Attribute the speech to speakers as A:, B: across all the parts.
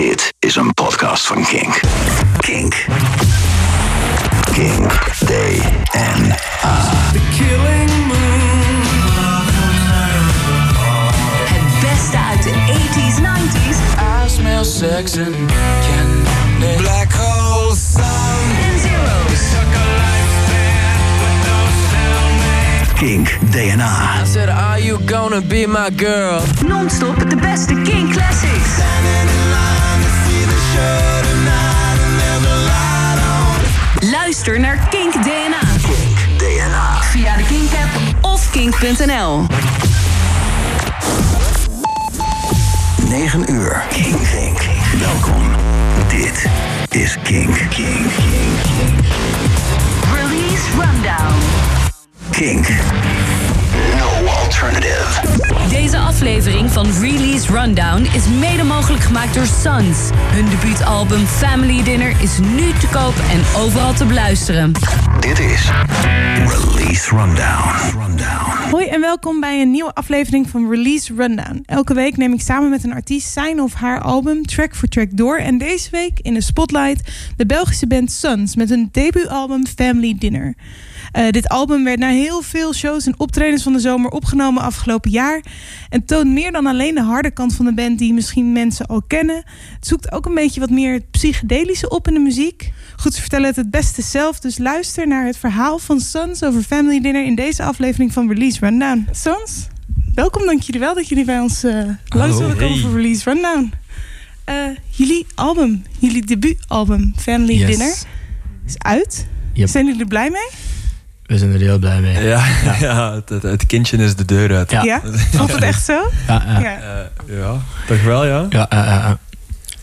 A: Dit is een podcast van Kink. Kink. Kink. DNA.
B: Het beste uit de 80s, 90s
C: I smell sex and candy. Black hole sun.
B: en zeros.
A: Kink. DNA.
C: I said, Are you gonna be my girl?
B: Non-stop de beste King Classics. Luister naar Kink DNA
A: Kink. DNA.
B: via de Kink app of kink.nl.
A: 9 uur. Kink. Kink. Welkom. Dit is Kink. Kink. Kink.
B: Release Rundown.
A: Kink. Alternative.
B: Deze aflevering van Release Rundown is mede mogelijk gemaakt door Sons. Hun debuutalbum Family Dinner is nu te koop en overal te beluisteren.
A: Dit is Release Rundown. Rundown.
D: Hoi en welkom bij een nieuwe aflevering van Release Rundown. Elke week neem ik samen met een artiest zijn of haar album track voor track door. En deze week in de spotlight de Belgische band Sons met hun debuutalbum Family Dinner. Eh, dit album werd na heel veel shows en optredens van de zomer opgenomen afgelopen jaar. En toont meer dan alleen de harde kant van de band die misschien mensen al kennen. Het zoekt ook een beetje wat meer het psychedelische op in de muziek. Goed, ze vertellen het het beste zelf, dus luister naar het verhaal van Sons over Family Dinner in deze aflevering van Release Rundown. Sons, welkom, dank jullie wel dat jullie bij ons eh, langs willen komen voor Release Rundown. Eh, jullie album, jullie debuutalbum Family
E: Yes.
D: Dinner is uit.
E: Yep.
D: Zijn jullie er blij mee?
E: We zijn er heel blij mee.
F: Ja, ja. het, het, het kindje is de deur uit.
E: Ja.
D: Ja? Het echt zo?
E: Ja, ja.
D: Ja.
F: Eh, ja, toch wel, ja?
E: Ja, eh.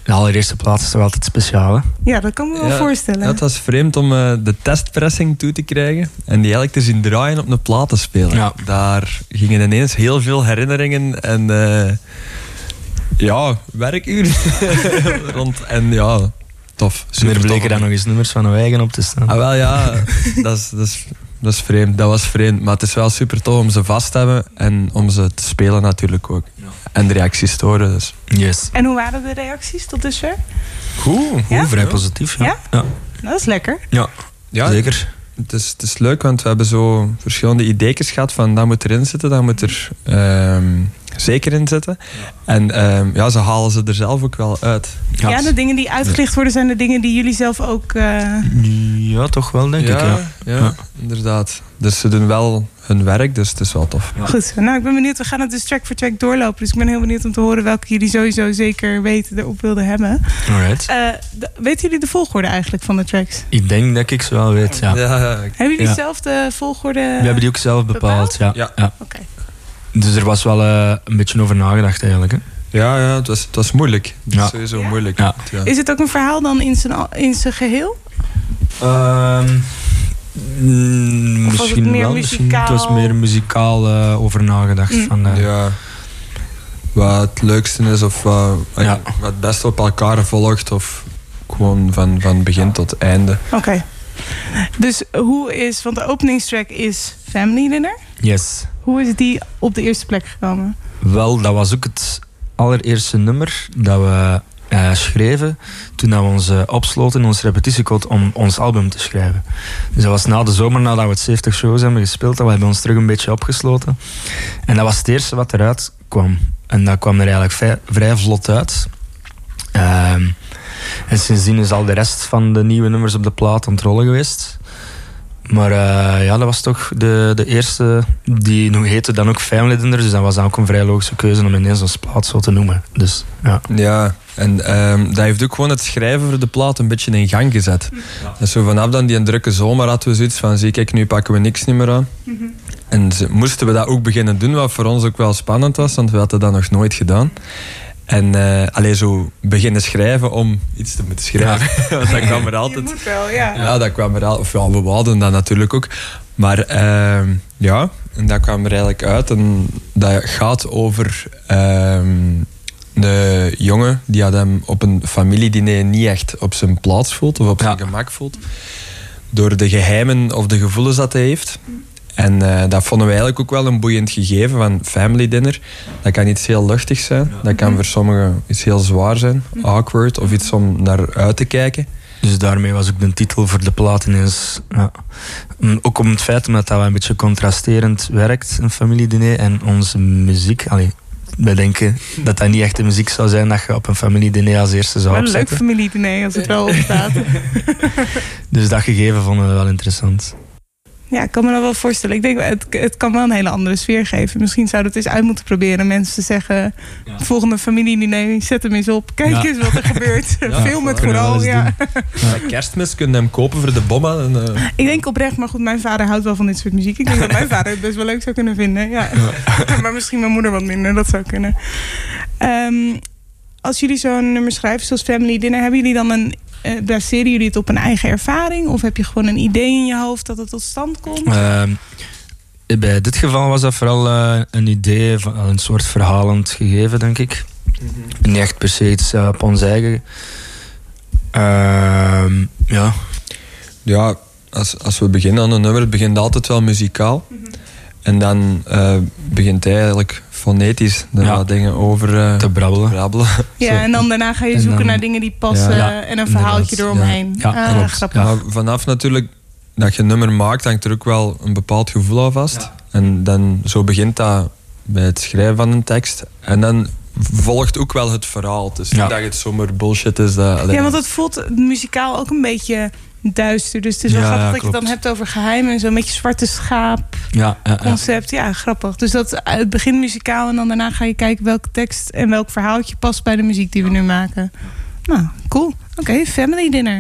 E: de allereerste plaats is toch altijd speciaal, hè?
D: Ja, dat kan me wel voorstellen.
F: Ja, het was vreemd om eh, de testpressing toe te krijgen en die eigenlijk te zien draaien op een plaat te spelen.
E: Ja.
F: Daar gingen ineens heel veel herinneringen en eh, ja, werkuren rond. En ja, tof.
E: Er
F: Super
E: bleken daar nog eens nummers van een eigen op te staan.
F: Ah, wel ja, dat is, dat, is, dat is vreemd. Dat was vreemd. Maar het is wel super tof om ze vast te hebben en om ze te spelen natuurlijk ook. En de reacties te horen. Dus.
E: Yes.
D: En hoe waren de reacties tot dusver?
F: Goed.
D: Ja?
E: Vrij positief, ja.
D: Ja?
E: Ja,
D: Dat is lekker.
E: Ja,
F: Ja,
E: zeker.
F: Het is, het is leuk, want we hebben zo verschillende ideetjes gehad van dat moet erin zitten, dat moet er ehm, zeker in zitten. En ehm, ja, ze halen ze er zelf ook wel uit.
D: Ja, de dingen die uitgelicht worden zijn de dingen die jullie zelf ook... eh,
E: ja, toch wel, denk ik, ja.
F: ja,
E: Ja.
F: inderdaad. Dus ze doen wel hun werk, dus het is wel tof.
D: Goed, nou ik ben benieuwd. We gaan het dus track voor track doorlopen. Dus ik ben heel benieuwd om te horen welke jullie sowieso zeker weten erop wilden hebben.
E: Alright.
D: Eh, weten jullie de volgorde eigenlijk van de tracks?
E: Ik denk dat ik ze wel weet, ja.
F: Ja,
D: Hebben jullie
E: Ja.
D: zelf de volgorde?
E: We hebben die ook zelf bepaald, ja.
F: Ja.
E: ja.
D: Oké.
E: Dus er was wel eh, een beetje over nagedacht, eigenlijk, hè.
F: ja, ja het, was, het was moeilijk. Het is sowieso
D: Ja?
F: moeilijk.
E: Ja.
F: Ja.
D: Is het ook een verhaal dan in zijn, al- in zijn geheel?
E: Ehm, mm,
D: het
E: misschien
D: meer
E: wel. Misschien, het was meer muzikaal eh, over nagedacht.
D: Mm.
E: Van, eh,
F: Ja. Wat het leukste is of wat het beste op elkaar volgt of gewoon van, van begin tot einde.
D: Oké. Dus hoe is, want de openingstrack is Family Dinner.
E: Yes.
D: Hoe is die op de eerste plek gekomen?
E: Wel, dat was ook het allereerste nummer dat we eh, schreven toen we ons eh, opsloten in ons repetitiecode om ons album te schrijven. Dus dat was na de zomer, nadat we het 70 shows hebben gespeeld, dat we hebben ons terug een beetje opgesloten. En dat was het eerste wat eruit kwam. En dat kwam er eigenlijk vrij, vlot uit. Ehm, en sindsdien is al de rest van de nieuwe nummers op de plaat aan het rollen geweest. Maar eh, ja, dat was toch de, de eerste. Die nog heette dan ook Family. Dus dat was ook een vrij logische keuze om ineens ons plaat zo te noemen. Dus ja.
F: Ja, en ehm, dat heeft ook gewoon het schrijven voor de plaat een beetje in gang gezet. Dus zo vanaf dan die drukke zomer hadden we zoiets van, zie kijk, nu pakken we niks meer aan. En moesten we dat ook beginnen doen, wat voor ons ook wel spannend was, want we hadden dat nog nooit gedaan. En eh alleen zo beginnen schrijven om iets te moeten schrijven. Want dat kwam er altijd...
D: moet wel, ja.
F: Ja, dat kwam er al. Of ja, we wouden dat natuurlijk ook. Maar ehm, ja, en dat kwam er eigenlijk uit. En dat gaat over ehm, de jongen die had hem op een familiediner niet echt op zijn plaats voelt of op zijn
E: Ja.
F: gemak voelt. Door de geheimen of de gevoelens dat hij heeft. En eh, dat vonden we eigenlijk ook wel een boeiend gegeven van family dinner. Dat kan iets heel luchtig zijn. Dat kan voor sommigen iets heel zwaar zijn. Awkward of iets om naar uit te kijken.
E: Dus daarmee was ook de titel voor de plaat ineens... Ja. Mm, Ook om het feit omdat dat wel een beetje contrasterend werkt, een familiediner. En onze muziek... Allee, wij denken dat dat niet echt de muziek zou zijn dat je op een familiediner als eerste zou
D: Wel een leuk
E: opzetten.
D: familiediner als het wel opstaat.
E: Dus dat gegeven vonden we wel interessant.
D: Ja, ik kan me dat wel voorstellen. Ik denk, het, het kan wel een hele andere sfeer geven. Misschien zouden we het eens uit moeten proberen. Mensen te zeggen, volgende familiediner, zet hem eens op. Kijk
E: Ja.
D: eens wat er gebeurt.
E: Ja,
D: Film het
E: kunnen
D: vooral. Ja.
F: Kerstmis kun je hem kopen voor de bomma. En, eh,
D: Ik denk oprecht, maar goed, mijn vader houdt wel van dit soort muziek. Ik denk dat mijn vader het best wel leuk zou kunnen vinden. Ja. maar misschien mijn moeder wat minder, dat zou kunnen. Ehm, als jullie zo'n nummer schrijven, zoals Family Dinner, hebben jullie dan een. eh, baseren jullie het op een eigen ervaring? Of heb je gewoon een idee in je hoofd dat het tot stand komt?
E: Ehm, bij dit geval was dat vooral eh, een idee, van, een soort verhalend gegeven, denk ik. Niet echt per se iets eh, op ons eigen. Ehm, ja,
F: ja, als, als we beginnen aan een nummer, het begint altijd wel muzikaal. En dan eh, begint hij eigenlijk fonetisch er
E: Ja.
F: wat dingen over eh,
E: te brabbelen.
F: brabbelen.
D: Ja, en dan daarna ga je
E: En
D: zoeken
E: dan-
D: naar dingen die passen
E: Ja,
D: en een verhaaltje eromheen.
E: Ja, ja,
D: ah,
E: klopt.
D: grappig.
E: Ja.
F: Maar vanaf natuurlijk dat je een nummer maakt, hangt er ook wel een bepaald gevoel aan vast. En dan zo begint dat bij het schrijven van een tekst. En dan volgt ook wel het verhaal. Is niet dat het zomaar bullshit is. Dat,
D: Ja, want het voelt muzikaal ook een beetje duister. Dus het is wel
E: Ja,
D: grappig
E: ja,
D: dat je het dan hebt over geheim en zo'n beetje zwarte schaap
E: Ja,
D: concept. Ja, grappig. Dus dat het begint muzikaal en dan daarna ga je kijken welke tekst en welk verhaaltje past bij de muziek die we nu maken. Nou, cool. Oké, family dinner.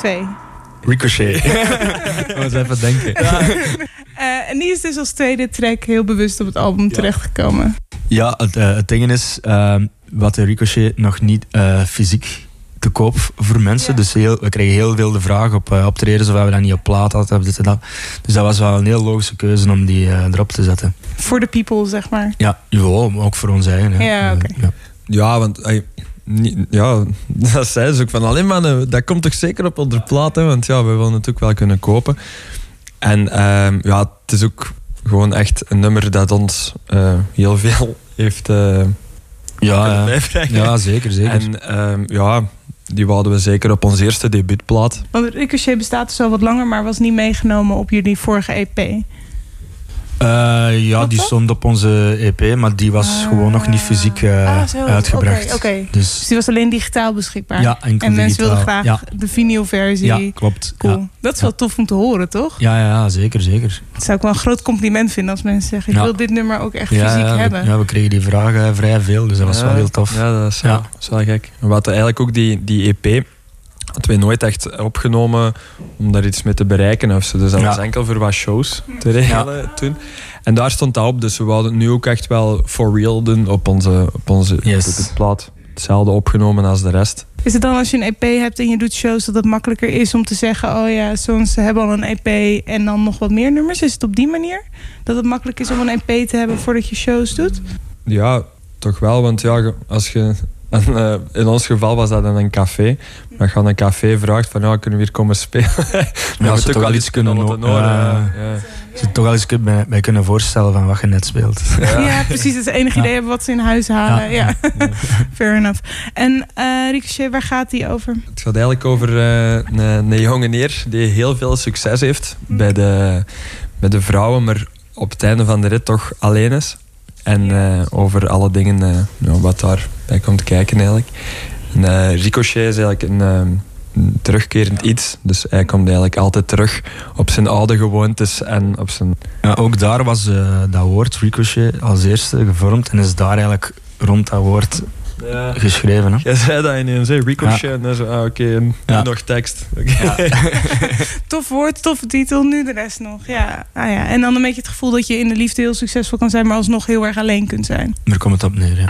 D: Twee.
E: Ricochet. We eens even denken.
D: Eh, en die is dus als tweede track heel bewust op het album terechtgekomen.
E: Ja, het, het ding is, ehm, wat de Ricochet nog niet eh, fysiek te koop voor mensen.
D: Ja.
E: Dus heel, we kregen heel veel de vraag op uh, optreden, of we dat niet op plaat hadden. Of dit en dat. Dus dat was wel een heel logische keuze om die erop te zetten.
D: Voor de people, zeg maar.
E: Ja, jawel, maar ook voor ons eigen.
D: Ja, oké.
E: ja.
F: Ja, want ja, dat zei ze ook van alleen maar, een- dat komt toch zeker op onder plaat, hè, want ja, we willen het ook wel kunnen kopen. En ehm, ja, het is ook gewoon echt een nummer dat ons eh, heel veel heeft eh
E: Ja,
F: kunnen
E: ja. zeker, zeker.
F: En ehm, ja, die wouden we zeker op onze eerste debuutplaat.
D: Want Ricochet bestaat dus al wat langer, maar was niet meegenomen op jullie vorige EP.
E: Eh, ja,
D: Wat
E: die stond op onze EP, maar die was
D: Ah.
E: gewoon nog niet fysiek eh,
D: Ah,
E: uitgebracht.
D: Dus
E: Dus
D: die was alleen digitaal beschikbaar.
E: ja,
D: en mensen
E: digitaal.
D: wilden graag
E: Ja,
D: de vinylversie.
E: ja, klopt.
D: Cool.
E: Ja.
D: Dat is wel tof om te horen, toch?
E: Ja, ja, ja, zeker, zeker.
D: Dat zou ik wel een groot compliment vinden als mensen zeggen... ik
E: Ja.
D: wil dit nummer ook echt
E: Ja,
D: fysiek
E: we,
D: hebben.
E: ja, we kregen die vragen vrij veel, dus dat was wel heel tof.
F: Ja, dat is, wel-
E: Ja.
F: dat is wel gek. We hadden eigenlijk ook die, die EP hadden we nooit echt opgenomen om daar iets mee te bereiken of zo. Dus dat
E: Ja.
F: was enkel voor wat shows te regelen toen. En daar stond dat op, dus we wouden het nu ook echt wel for real doen op onze, op onze
E: Yes.
F: plaat. Hetzelfde opgenomen als de rest.
D: Is het dan als je een EP hebt en je doet shows... dat het makkelijker is om te zeggen... oh ja, soms hebben al een EP en dan nog wat meer nummers? Is het op die manier? Dat het makkelijk is om een EP te hebben voordat je shows doet?
F: Ja, toch wel, want ja, als je... en, eh, in ons geval was dat in een café. Maar als je aan een café vraagt van ja, kunnen we hier komen spelen? Dan
E: Ja,
F: moet
E: ze
F: ook
E: toch wel iets kunnen
F: horen,
E: ja.
F: ja.
E: Je toch wel eens kun- bij, bij kunnen voorstellen van wat je net speelt.
D: Ja, precies. Dat ze enig
E: Ja.
D: idee hebben wat ze in huis halen. Ja,
E: Ja.
D: fair enough. En eh Ricochet, waar gaat die over?
F: Het gaat eigenlijk over eh, een, een jonge neer die heel veel succes heeft bij de, bij de vrouwen, maar op het einde van de rit toch alleen is. En eh, over alle dingen eh, ja, wat daarbij komt kijken eigenlijk. En, eh, Ricochet is eigenlijk een, een terugkerend iets. Dus hij komt eigenlijk altijd terug op zijn oude gewoontes en op zijn...
E: Ja, ook daar was eh, dat woord ricochet als eerste gevormd en is daar eigenlijk rond dat woord
F: Ja.
E: geschreven. Hè?
F: Jij zei dat ineens, hè? Ricochet. En dan zo, ah, oké, en nu
E: Ja.
F: nog tekst. Oké.
D: Tof woord, toffe titel, nu de rest nog. Ja. Ah, ja. En dan een beetje het gevoel dat je in de liefde heel succesvol kan zijn... maar alsnog heel erg alleen kunt zijn.
E: Daar komt het op neer. Ja.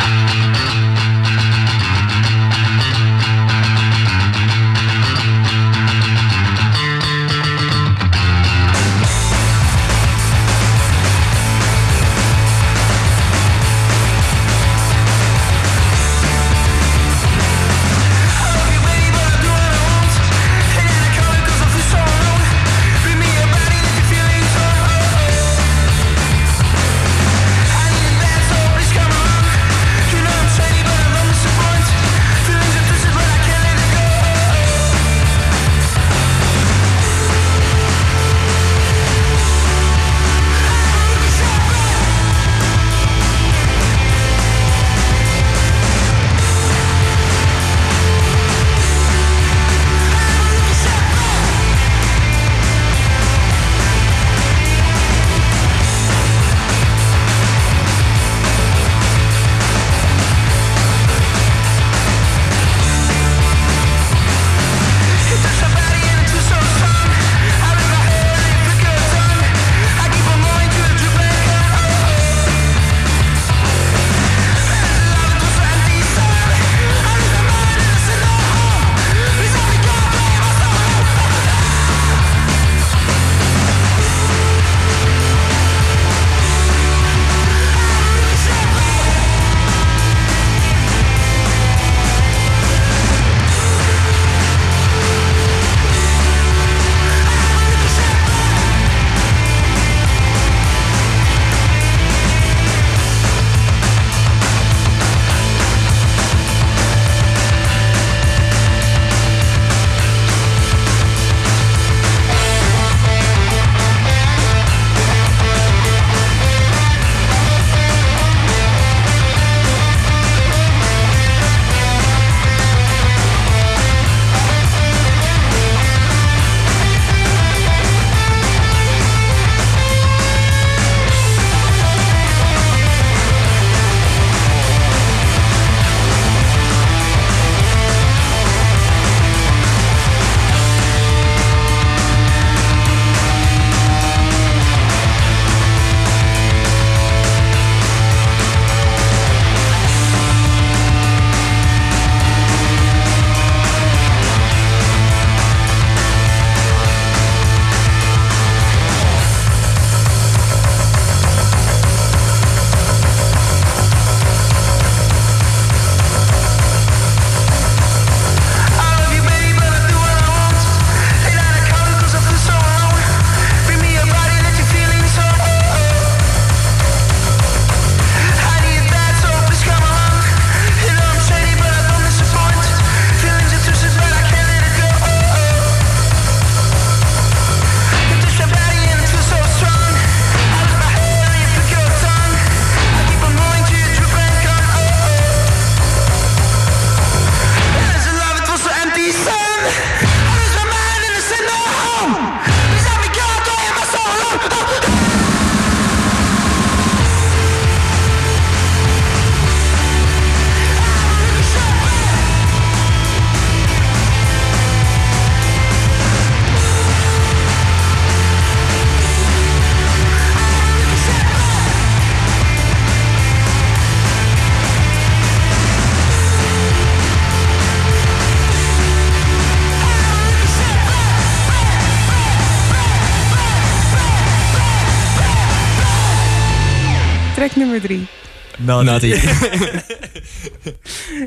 D: Nummer drie?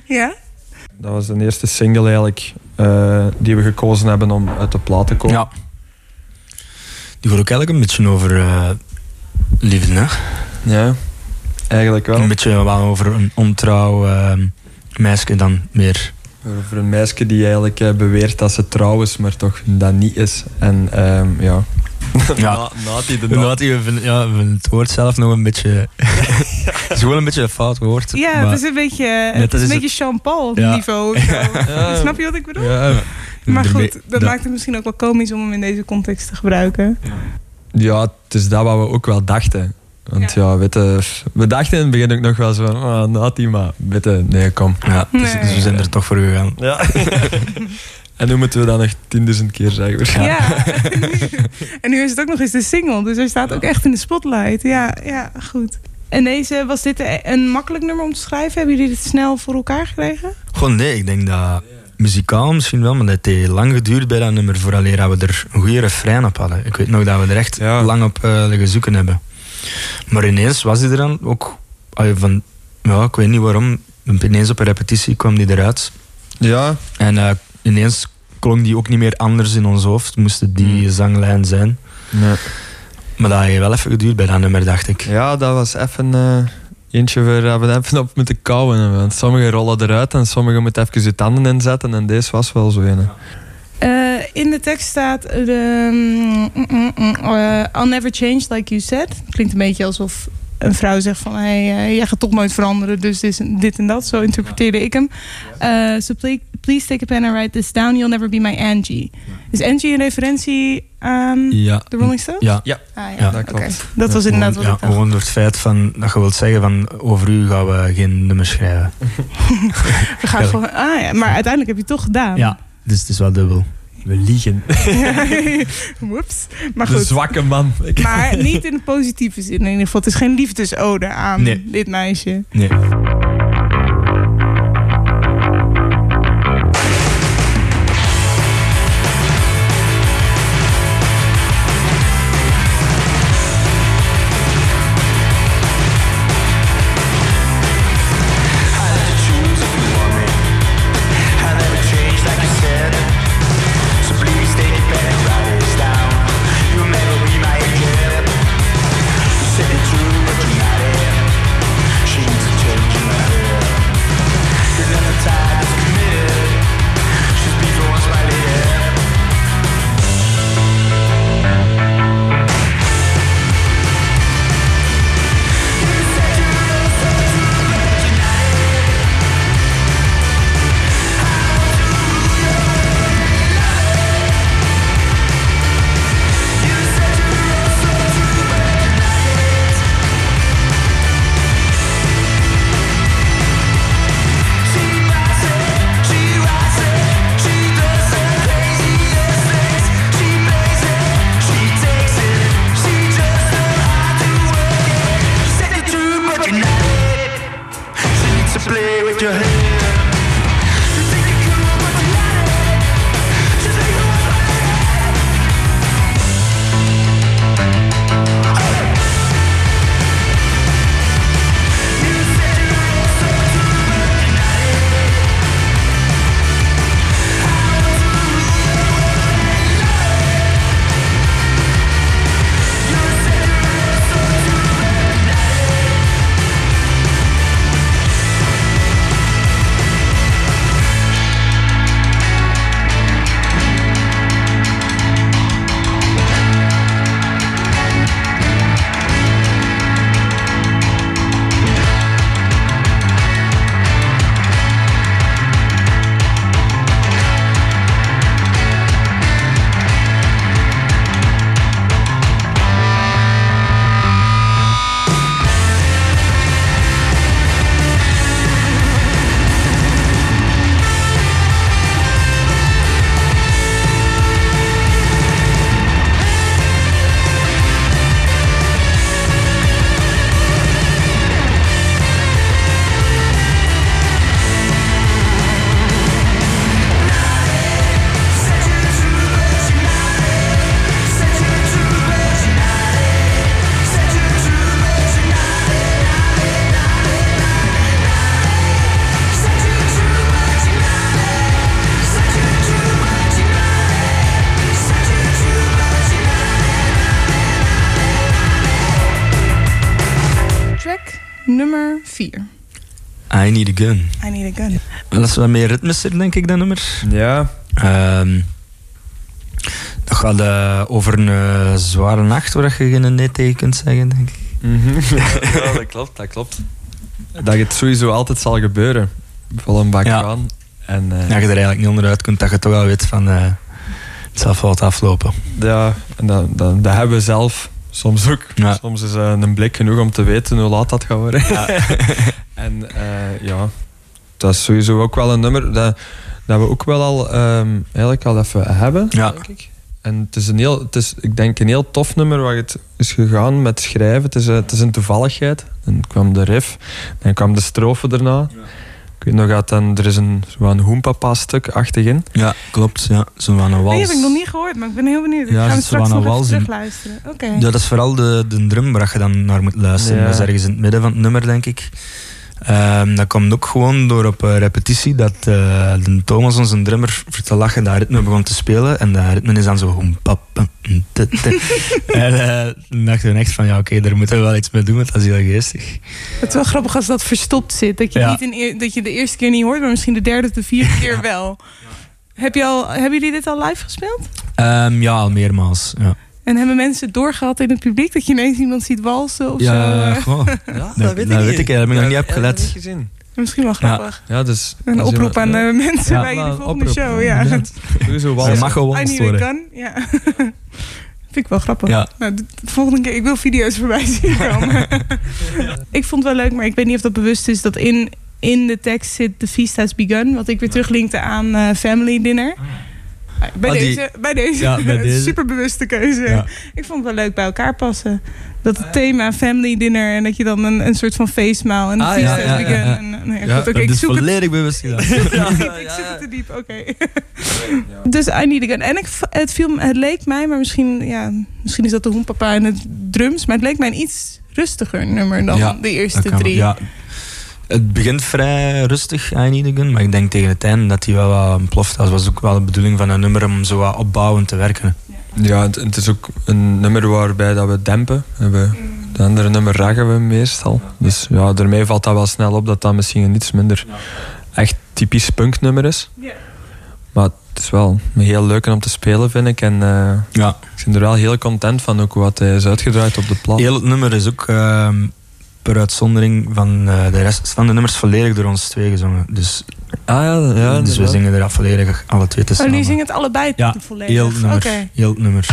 D: Ja?
F: Dat was de eerste single eigenlijk eh, die we gekozen hebben om uit de plaat te komen.
E: Ja. Die gaat ook eigenlijk een beetje over eh, liefde, hè?
F: Ja, eigenlijk wel.
E: Een beetje wel over een ontrouw eh, meisje dan meer.
F: Over een meisje die eigenlijk beweert dat ze trouw is, maar toch dat niet is. En ehm, ja.
E: Ja.
F: Na, Nati de
E: hij vind- ja, het woord zelf nog een beetje. Het is gewoon een beetje een fout woord.
D: Ja,
E: maar-
D: het is een beetje, het
E: dat
D: is een beetje Jean-Paul
E: Ja.
D: niveau.
F: Ja.
D: Snap je wat ik bedoel?
F: Ja,
D: Maar goed, dat maakt het misschien ook wel komisch om hem in deze context te gebruiken.
F: ja, het is dat wat we ook wel dachten. Want ja, weet je, we dachten in het begin ook nog wel zo van, ah, Nati, maar weet je, nee, kom.
E: Ja, dus, dus we zijn er toch voor gegaan.
F: Ja. En nu moeten we dat nog tienduizend keer zeggen. waarschijnlijk.
D: Ja. en nu is het ook nog eens de single, dus hij staat ook echt in de spotlight. Ja, ja, goed. En deze, was dit een makkelijk nummer om te schrijven? Hebben jullie dit snel voor elkaar gekregen?
E: Gewoon nee, ik denk dat muzikaal misschien wel, maar dat het heeft lang geduurd bij dat nummer vooraleer dat we er een goede refrein op hadden. Ik weet nog dat we er echt
F: Ja.
E: lang op eh, liggen zoeken hebben. Maar ineens was hij er dan ook van, ja, ik weet niet waarom, ineens op een repetitie kwam die eruit.
F: Ja,
E: En eh, ineens klonk die ook niet meer anders in ons hoofd, moest het die
F: Hmm.
E: zanglijn zijn.
F: nee.
E: Maar dat heeft wel even geduurd bij dat nummer, dacht ik.
F: ja dat was even eh, eentje waar we even op moeten kouwen. Want sommige rollen eruit en sommige moeten even je tanden inzetten. En deze was wel zo een.
D: Eh, in de tekst staat... eh, de, mm, mm, mm, eh, I'll never change like you said. Klinkt een beetje alsof een vrouw zegt van... Hey, jij gaat toch nooit veranderen, dus dit, en dat. Zo interpreteerde ik hem. Eh, so please, take a pen and write this down. You'll never be my Angie. Is Angie een referentie aan
E: Ja.
D: de Rolling Stones?
E: Ja.
F: Ja,
D: Ah, ja.
E: Ja,
F: dat klopt.
D: Dat was inderdaad wat
E: ja. Gewoon door het feit van, dat je wilt zeggen van over u gaan we geen nummer schrijven.
D: We gaan gewoon, ah, ja. Maar uiteindelijk heb je het toch gedaan.
E: Ja, dus het is wel dubbel.
F: We liegen.
D: Whoops. Maar
F: De
D: goed.
F: zwakke man.
D: Maar niet in de positieve zin. In ieder geval, het is geen liefdesode aan
E: Nee.
D: dit meisje.
E: Nee. A Gun.
D: I need a gun.
E: Dat is wat meer ritmischer, denk ik, dat nummer.
F: Ja,
E: Ehm, dat gaat eh, over een eh, zware nacht waar je geen nee tegen kunt zeggen, denk ik.
F: Mhm. ja, dat klopt, dat klopt. Dat het sowieso altijd zal gebeuren. Vol een bak
E: Ja.
F: En, eh,
E: Ja, je er eigenlijk niet onderuit kunt, dat je toch wel weet van... eh, het zal fout aflopen.
F: Ja, en dat, dat, dat hebben we zelf soms ook.
E: Ja.
F: Soms is eh, een blik genoeg om te weten hoe laat dat gaat worden. en eh, ja, dat is sowieso ook wel een nummer dat, dat we ook wel al ehm, eigenlijk al even hebben,
E: Ja.
F: denk ik. En het is een heel, het is, ik denk een heel tof nummer waar het is gegaan met schrijven. Het is, eh, het is een toevalligheid. Dan kwam de riff, dan kwam de strofe daarna. Ik weet nog dat dan, er is een, zo een hoempapa-stuk achterin.
E: Ja, klopt. Ja. Zo van een wals.
D: Die heb ik nog niet gehoord, maar ik ben heel benieuwd.
E: Ja,
D: ik ga straks nog
E: een
D: even
E: wals in.
D: terugluisteren. Oké.
E: Ja, dat is vooral de, de drum waar je dan naar moet luisteren.
F: Ja.
E: Dat is ergens in het midden van het nummer, denk ik. Ehm, dat komt ook gewoon door op eh, repetitie dat eh, de Thomas, onze drummer, voor te lachen dat ritme begon te spelen. En dat ritme is dan zo... pap, te. en eh, toen dachten we echt van, ja oké, daar moeten we wel iets mee doen, want dat is heel geestig.
D: Het is wel grappig als dat verstopt zit. Dat je,
E: Ja.
D: niet in, dat je de eerste keer niet hoort, maar misschien de derde of de vierde keer wel. Heb je al, hebben jullie dit al live gespeeld?
E: Ehm, ja, al meermaals. Ja,
D: En hebben mensen het doorgehad in het publiek? Dat je ineens iemand ziet walsen of zo?
E: ja
D: eh?
E: gewoon.
F: Ja,
E: dat weet ik niet. Daar heb ik nog niet op gelet.
D: Misschien wel grappig.
F: Ja, dus...
D: Een oproep aan
F: iemand-
D: de mensen
E: Ja,
D: bij
F: nou,
D: de volgende
F: oproep,
D: show.
F: ja,
D: Ja.
F: Sowieso walsen.
E: mag
D: need a
E: worden.
D: gun. Ja. Vind ik wel grappig.
E: Ja.
D: Nou, de de volgende keer, ik wil video's voorbij zien komen. ik vond het wel leuk, maar ik weet niet of dat bewust is dat in, in de tekst zit The Feast Has Begun. Wat ik weer teruglinkte aan eh, Family Dinner. Bij,
E: Ah,
D: deze, bij deze,
E: Ja, bij deze.
D: super bewuste keuze.
E: Ja.
D: Ik vond het wel leuk bij elkaar passen. Dat het thema Family Dinner en dat je dan een, een soort van feestmaal en The
E: Ah, ja, ja, ja,
D: goed, ik zoek het
E: volledig bewust gedaan.
D: ik zit er te diep, oké. Dus I Need a Gun. En ik, het, viel, me- het leek mij, maar misschien, ja, misschien is dat de hoenpapa en het drums... maar het leek mij een iets rustiger nummer dan de eerste drie.
E: Ja. Het begint vrij rustig, I Need a Gun. Maar ik denk tegen het einde dat hij wel wat ontploft. Dat was ook wel de bedoeling van een nummer om zo wat opbouwend te werken.
F: Ja, het, het is ook een nummer waarbij dat we dempen. En we, de andere nummer raggen we meestal. Dus ja, daarmee valt dat wel snel op dat dat misschien een iets minder echt typisch punknummer is. Maar het is wel heel leuk om te spelen, vind ik. En eh,
E: Ja.
F: ik ben er wel heel content van ook wat hij is uitgedraaid op de plaat.
E: Heel het nummer is ook ehm, per uitzondering van eh, de rest van de nummers volledig door ons twee gezongen. Dus,
F: Ah ja, ja
E: dus we zingen er volledig alle twee te
D: Oh,
E: samen.
D: jullie zingen het allebei
E: Ja,
D: volledig?
E: heel het nummer.
D: Oké.
E: Heel het nummer.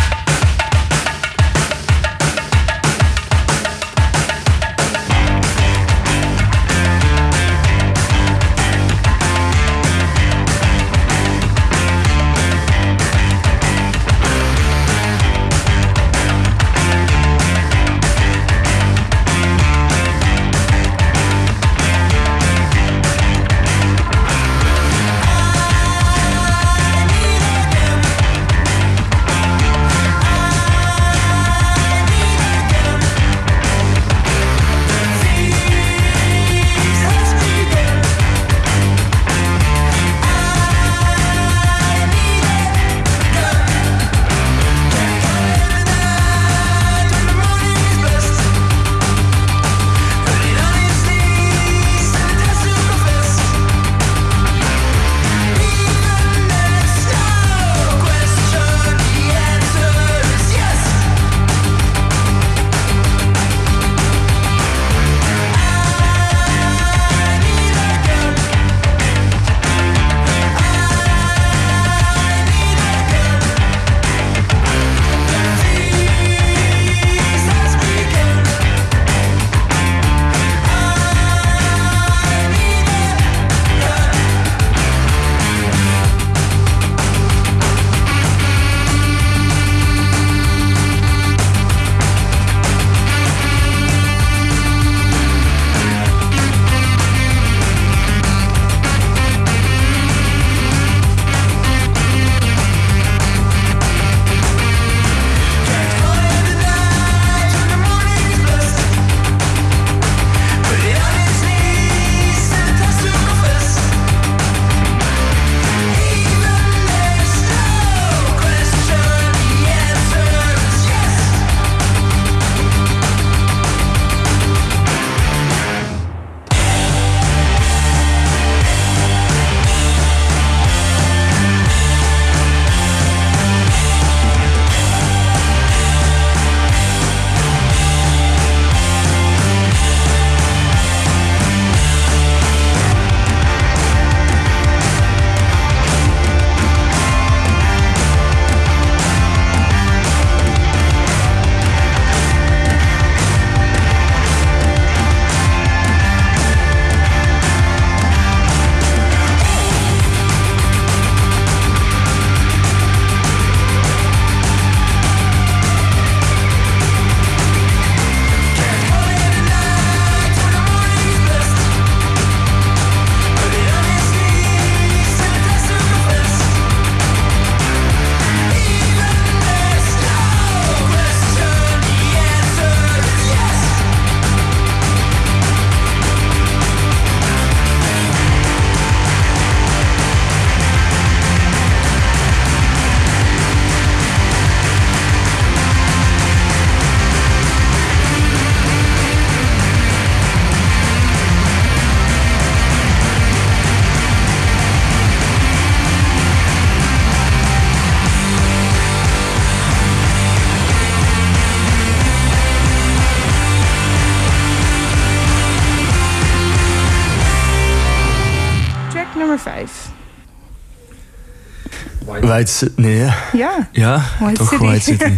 E: White City, nee. hè?
D: Ja,
E: Ja,
D: White
E: toch
D: City.
E: White City.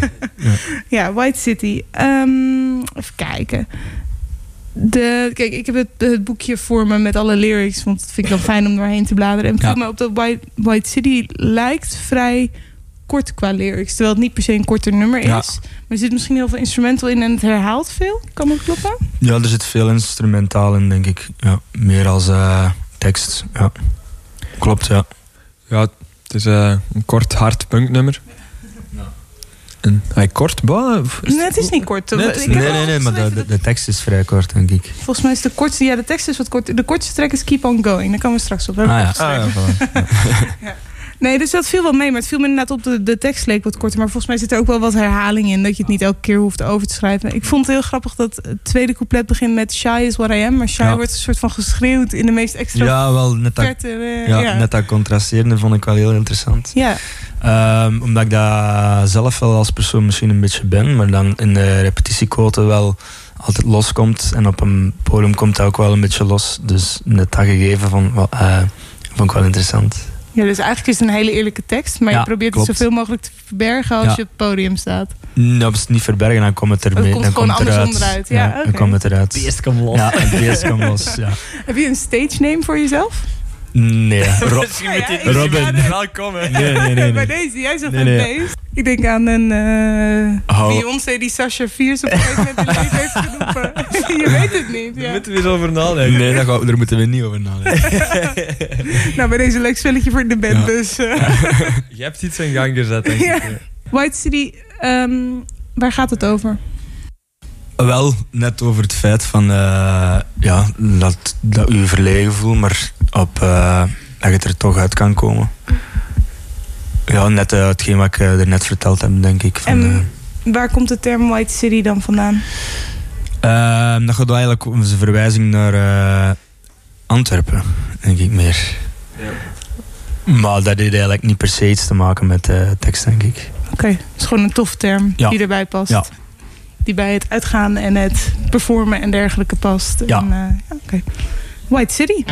D: ja White City. Ehm, even kijken. De, kijk, ik heb het, het boekje voor me met alle lyrics. Want dat vind ik dan fijn om doorheen te bladeren. En
E: Ja.
D: me op dat White, White City lijkt vrij kort qua lyrics. Terwijl het niet per se een korter nummer is.
E: Ja.
D: Maar er zit misschien heel veel instrumental in en het herhaalt veel. Kan dat kloppen?
E: Ja, er zit veel instrumentaal in, denk ik. Ja, meer als eh, tekst. Ja. Klopt, ja.
F: Ja, het is eh, een kort hard punknummer. En hij kort, bah, is
D: Nee, het is niet kort.
F: Nee, is
E: Nee, nee, nee, maar de,
D: opgeschreven
E: de, de tekst is vrij kort, denk ik.
D: Volgens mij is de kortste, ja, de tekst is wat kort. De kortste track is Keep On Going. Daar komen we straks op.
E: Ah, ja.
F: Ah.
D: Nee, dus dat viel wel mee. Maar het viel me inderdaad op. De, de tekst leek wat korter. Maar volgens mij zit er ook wel wat herhaling in. Dat je het niet elke keer hoeft over te schrijven. Ik vond het heel grappig dat het tweede couplet begint met Shy is what I am. Maar Shy
E: Ja.
D: wordt een soort van geschreeuwd in de meest extra
E: Ja, wel net dat,
D: verte. eh,
E: ja,
D: ja.
E: net dat contrasterende vond ik wel heel interessant.
D: Ja.
E: Ehm, omdat ik dat zelf wel als persoon misschien een beetje ben, maar dan in de repetitiequote wel altijd loskomt. En op een podium komt dat ook wel een beetje los. Dus net dat gegeven van, eh, vond ik wel interessant.
D: Ja, dus eigenlijk is het een hele eerlijke tekst. Maar je probeert
E: klopt.
D: het zoveel mogelijk te verbergen als
E: Ja.
D: je op het podium staat.
E: Nou, dat is het niet verbergen, dan komt het er mee.
D: komt
E: dan komt het
D: eruit. Ja, oké.
E: dan komt het eruit.
F: Beest komt los.
E: Ja, het beest komt los. Ja.
D: Heb je een stage name voor jezelf?
E: Nee, Ro- Robin.
F: Welkom, hè.
E: nee, nee, nee.
D: Bij deze, jij zegt
E: Nee,
D: een
E: nee.
D: beest. Ik denk aan een eh
E: Hou-
D: Beyoncé die Sasha Fierce op een gegeven moment in het leven heeft geroepen. je weet het niet.
F: Daar
D: Ja.
F: moeten we eens over nadenken.
E: Nee, daar, gaan daar moeten we niet over nadenken.
D: Nou, bij deze leuk spelletje voor de band
E: Ja.
D: dus. eh.
F: Je hebt iets in gang gezet, denk
D: Ja.
F: ik.
D: White City, ehm, waar gaat het over?
E: Wel, net over het feit van eh, ja, dat, dat u verlegen voelt, maar op, eh, dat je er toch uit kan komen. Ja, net eh, hetgeen wat ik er net verteld heb, denk ik. Van,
D: En waar komt de term White City dan vandaan?
E: eh, eh, dat gaat eigenlijk om zijn verwijzing naar eh, Antwerpen, denk ik meer. Maar dat heeft eigenlijk niet per se iets te maken met de tekst, denk ik.
D: Oké, het is gewoon een toffe term
E: Ja.
D: die erbij past.
E: Ja.
D: Die bij het uitgaan en het performen en dergelijke past.
E: Ja.
D: En, eh, ja. White City.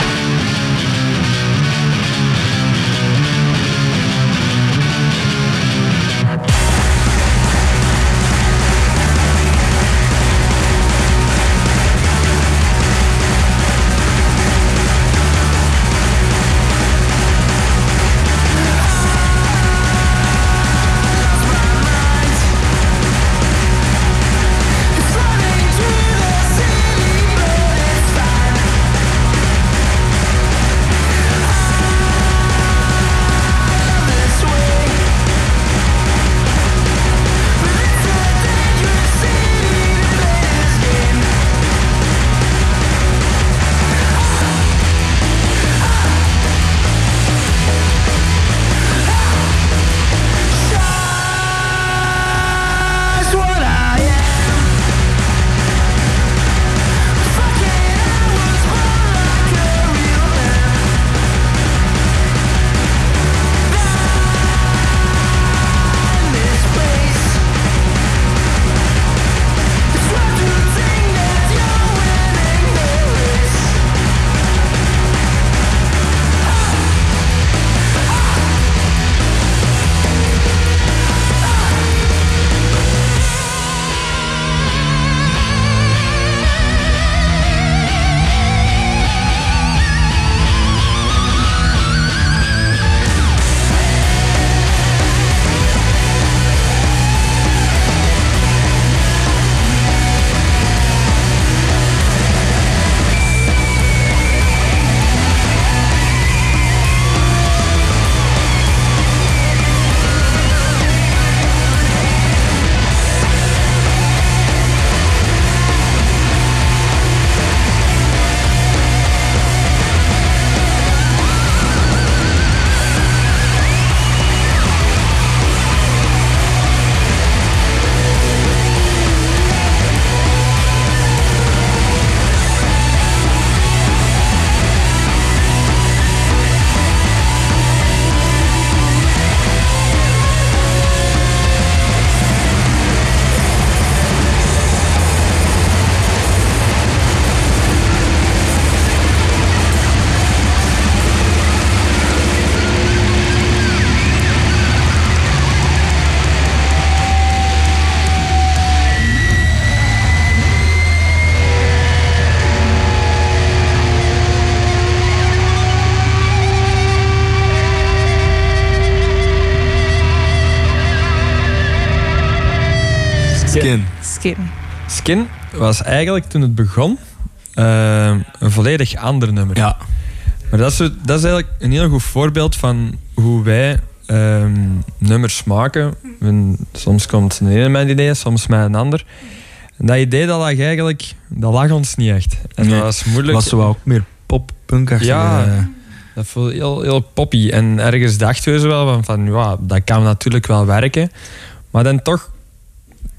E: Skin
F: was eigenlijk toen het begon eh, een volledig ander nummer.
E: Ja.
F: Maar dat is, dat is eigenlijk een heel goed voorbeeld van hoe wij ehm, nummers maken. En soms komt een ene met een idee, soms met een ander. En dat idee dat lag eigenlijk, dat lag ons niet echt. En
E: Nee.
F: dat was moeilijk.
E: was zo ook meer pop-punkachtig.
F: Ja.
E: eh.
F: Dat voelde heel, heel poppy. En ergens dachten we zo wel van, van ja, dat kan natuurlijk wel werken. Maar dan toch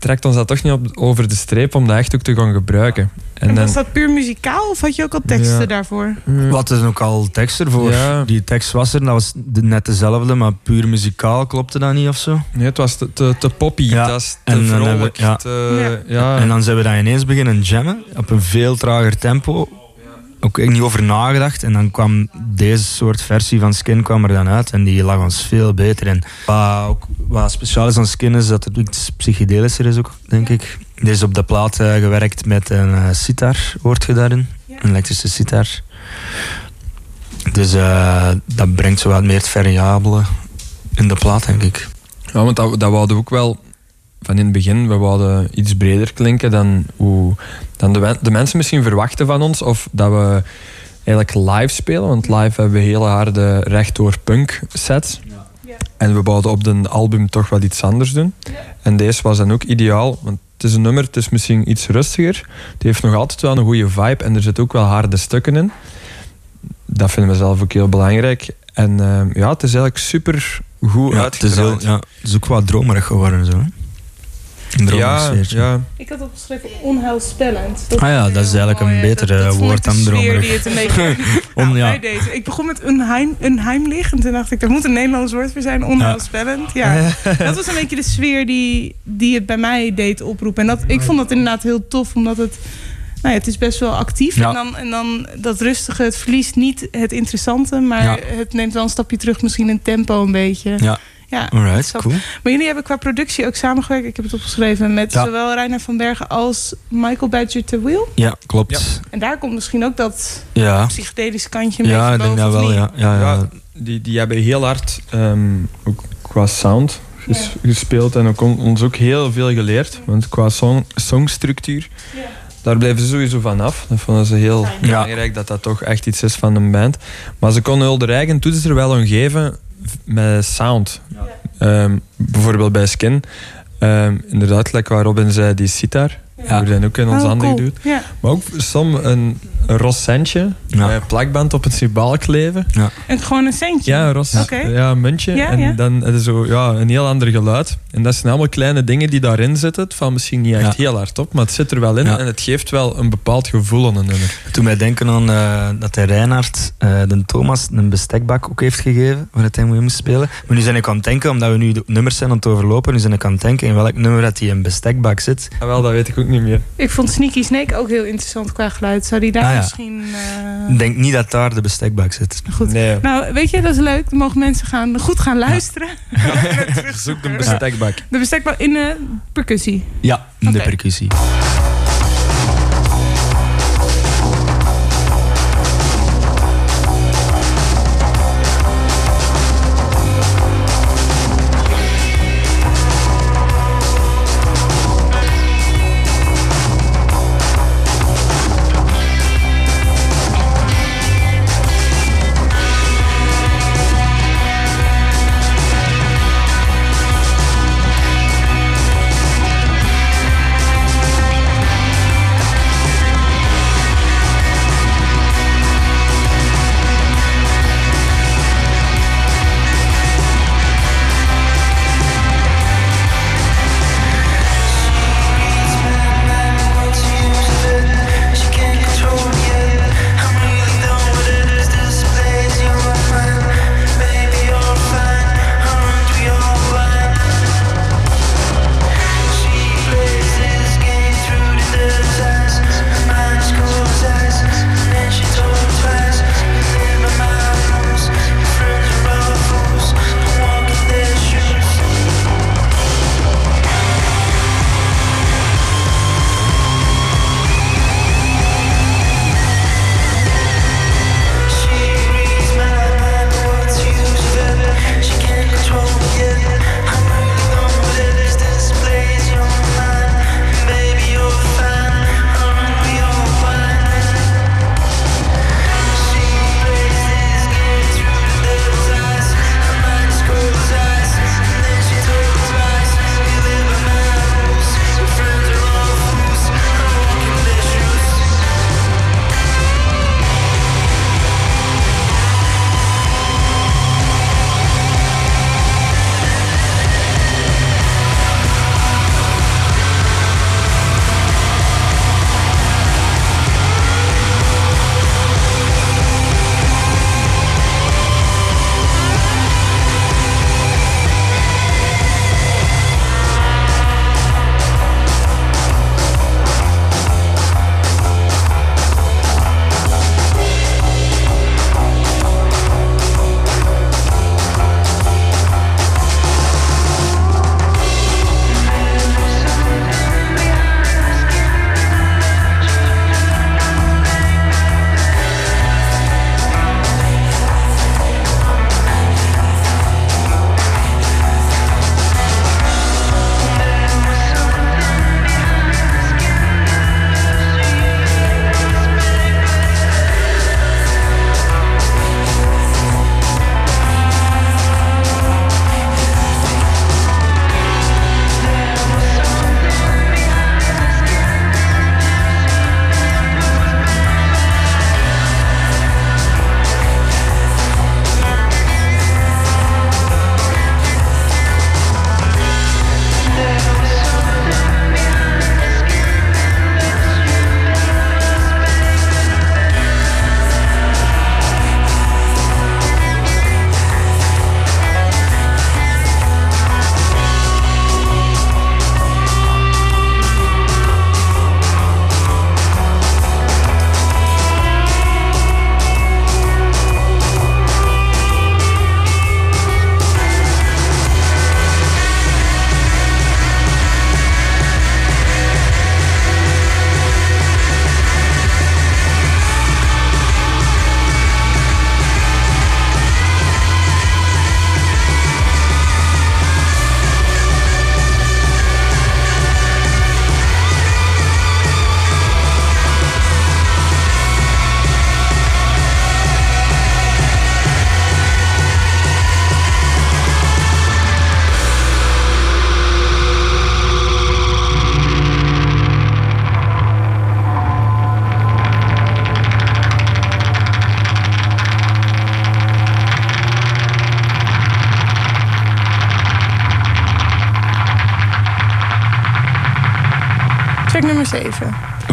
F: trekt ons dat toch niet op, over de streep om dat echt ook te gaan gebruiken. En,
D: En
F: dan,
D: was dat puur muzikaal of had je ook al teksten
F: Ja.
D: daarvoor?
E: Wat is ook al tekst ervoor?
F: Ja.
E: Die tekst was er, dat was de- net dezelfde, maar puur muzikaal klopte dat niet of zo.
F: Nee, het was te, te, te poppy.
E: Ja,
F: Het was te
E: en dan
F: vrolijk.
E: hebben we- ja.
F: te- ja.
E: En dan zijn we dat ineens beginnen jammen op een veel trager tempo. Ook echt niet over nagedacht. En dan kwam deze soort versie van Skin kwam er dan uit. En die lag ons veel beter. En wat, ook, wat speciaal is aan Skin is dat het iets psychedelischer is ook, denk ik. Deze is op de plaat eh, gewerkt met een eh, sitar, hoort je daarin? Een elektrische sitar. Dus eh, dat brengt zo wat meer het variabele in de plaat, denk ik.
F: Ja, want dat, dat wouden we ook wel van in het begin. We wouden iets breder klinken dan, hoe, dan de, de mensen misschien verwachten van ons. Of dat we eigenlijk live spelen. Want live hebben we hele harde rechtdoor punk sets. En we wouden op de album toch wat iets anders doen. En deze was dan ook ideaal. Want het is een nummer, het is misschien iets rustiger. Het heeft nog altijd wel een goede vibe. En er zitten ook wel harde stukken in. Dat vinden we zelf ook heel belangrijk. En ehm, ja, het is eigenlijk super goed
E: Ja, het, is heel, ja, het is ook wat dromerig geworden. Zo. Een
F: Ja, ja.
D: Ik had opgeschreven onheilspellend.
E: Ah ja, dat is eigenlijk een betere woord dan dromerig.
D: Die het een beetje
E: On-
D: nou,
E: ja.
D: deze. Ik begon met unheim, unheimlich. En toen dacht ik, er moet een Nederlands woord voor zijn. Onheilspellend. Ja. Dat was een beetje de sfeer die, die het bij mij deed oproepen. En dat, ik vond dat inderdaad heel tof. Omdat het... Nou ja, het is best wel actief.
E: Ja.
D: En, dan, en dan dat rustige, het verliest niet het interessante. Maar
E: Ja.
D: het neemt wel een stapje terug. Misschien in tempo een beetje.
E: Ja.
D: Ja,
E: Alright, cool.
D: Maar jullie hebben qua productie ook samengewerkt. Ik heb het opgeschreven met
E: Ja.
D: zowel Reiner van Bergen als Michael Badger te Wheel.
E: Ja, klopt.
D: En daar komt misschien ook dat
E: Ja,
D: psychedelische kantje een
E: ja, ik denk dat wel.
D: niet?
E: Ja. Ja, ja.
F: Ja, die, die hebben heel hard, ehm, ook qua sound, ges- gespeeld. En ook on- ons ook heel veel geleerd. Want qua song, songstructuur,
D: Ja.
F: daar blijven ze sowieso van af. Dat vonden ze heel belangrijk, dat dat toch echt iets is van een band. Maar ze konden Hulde Eigen toetsen er wel aan geven met sound. Ehm, bijvoorbeeld bij Skin. Ehm, inderdaad, like waar Robin zei, die sitar.
E: Ja.
F: Die zijn ook in ons
D: Oh,
F: handen
D: cool.
F: geduwd.
D: Ja.
F: Maar ook som een, een ros centje.
E: Ja.
F: Met een plakband op het symbool kleven.
D: En gewoon een centje.
F: Ja, een ros.
D: Oké.
F: Ja, een muntje.
D: Ja,
F: en
D: ja.
F: dan is het zo, ja, een heel ander geluid. En dat zijn allemaal kleine dingen die daarin zitten. Het valt misschien niet echt
E: Ja.
F: heel hard op, maar het zit er wel in.
E: Ja.
F: En het geeft wel een bepaald gevoel aan een nummer.
E: Toen wij denken aan eh, dat de Reinhard eh, de Thomas een bestekbak ook heeft gegeven, waar het hij mee moest spelen. Maar nu zijn ik aan het denken, omdat we nu de nummers zijn aan het overlopen, nu zijn ik aan het denken in welk nummer dat hij een bestekbak zit.
F: Ja, wel, dat weet ik ook niet meer.
D: Ik vond Sneaky Snake ook heel interessant qua geluid. Zou die daar
E: Ah, ja.
D: misschien... eh,
E: Ik denk niet dat daar de bestekbak zit.
D: Goed.
F: Nee,
D: Nou, weet je, dat is leuk. Dan mogen mensen gaan, goed gaan luisteren.
F: zoek de bestekbak.
D: De bestekbal in de percussie.
E: Ja, de
D: Oké.
E: percussie.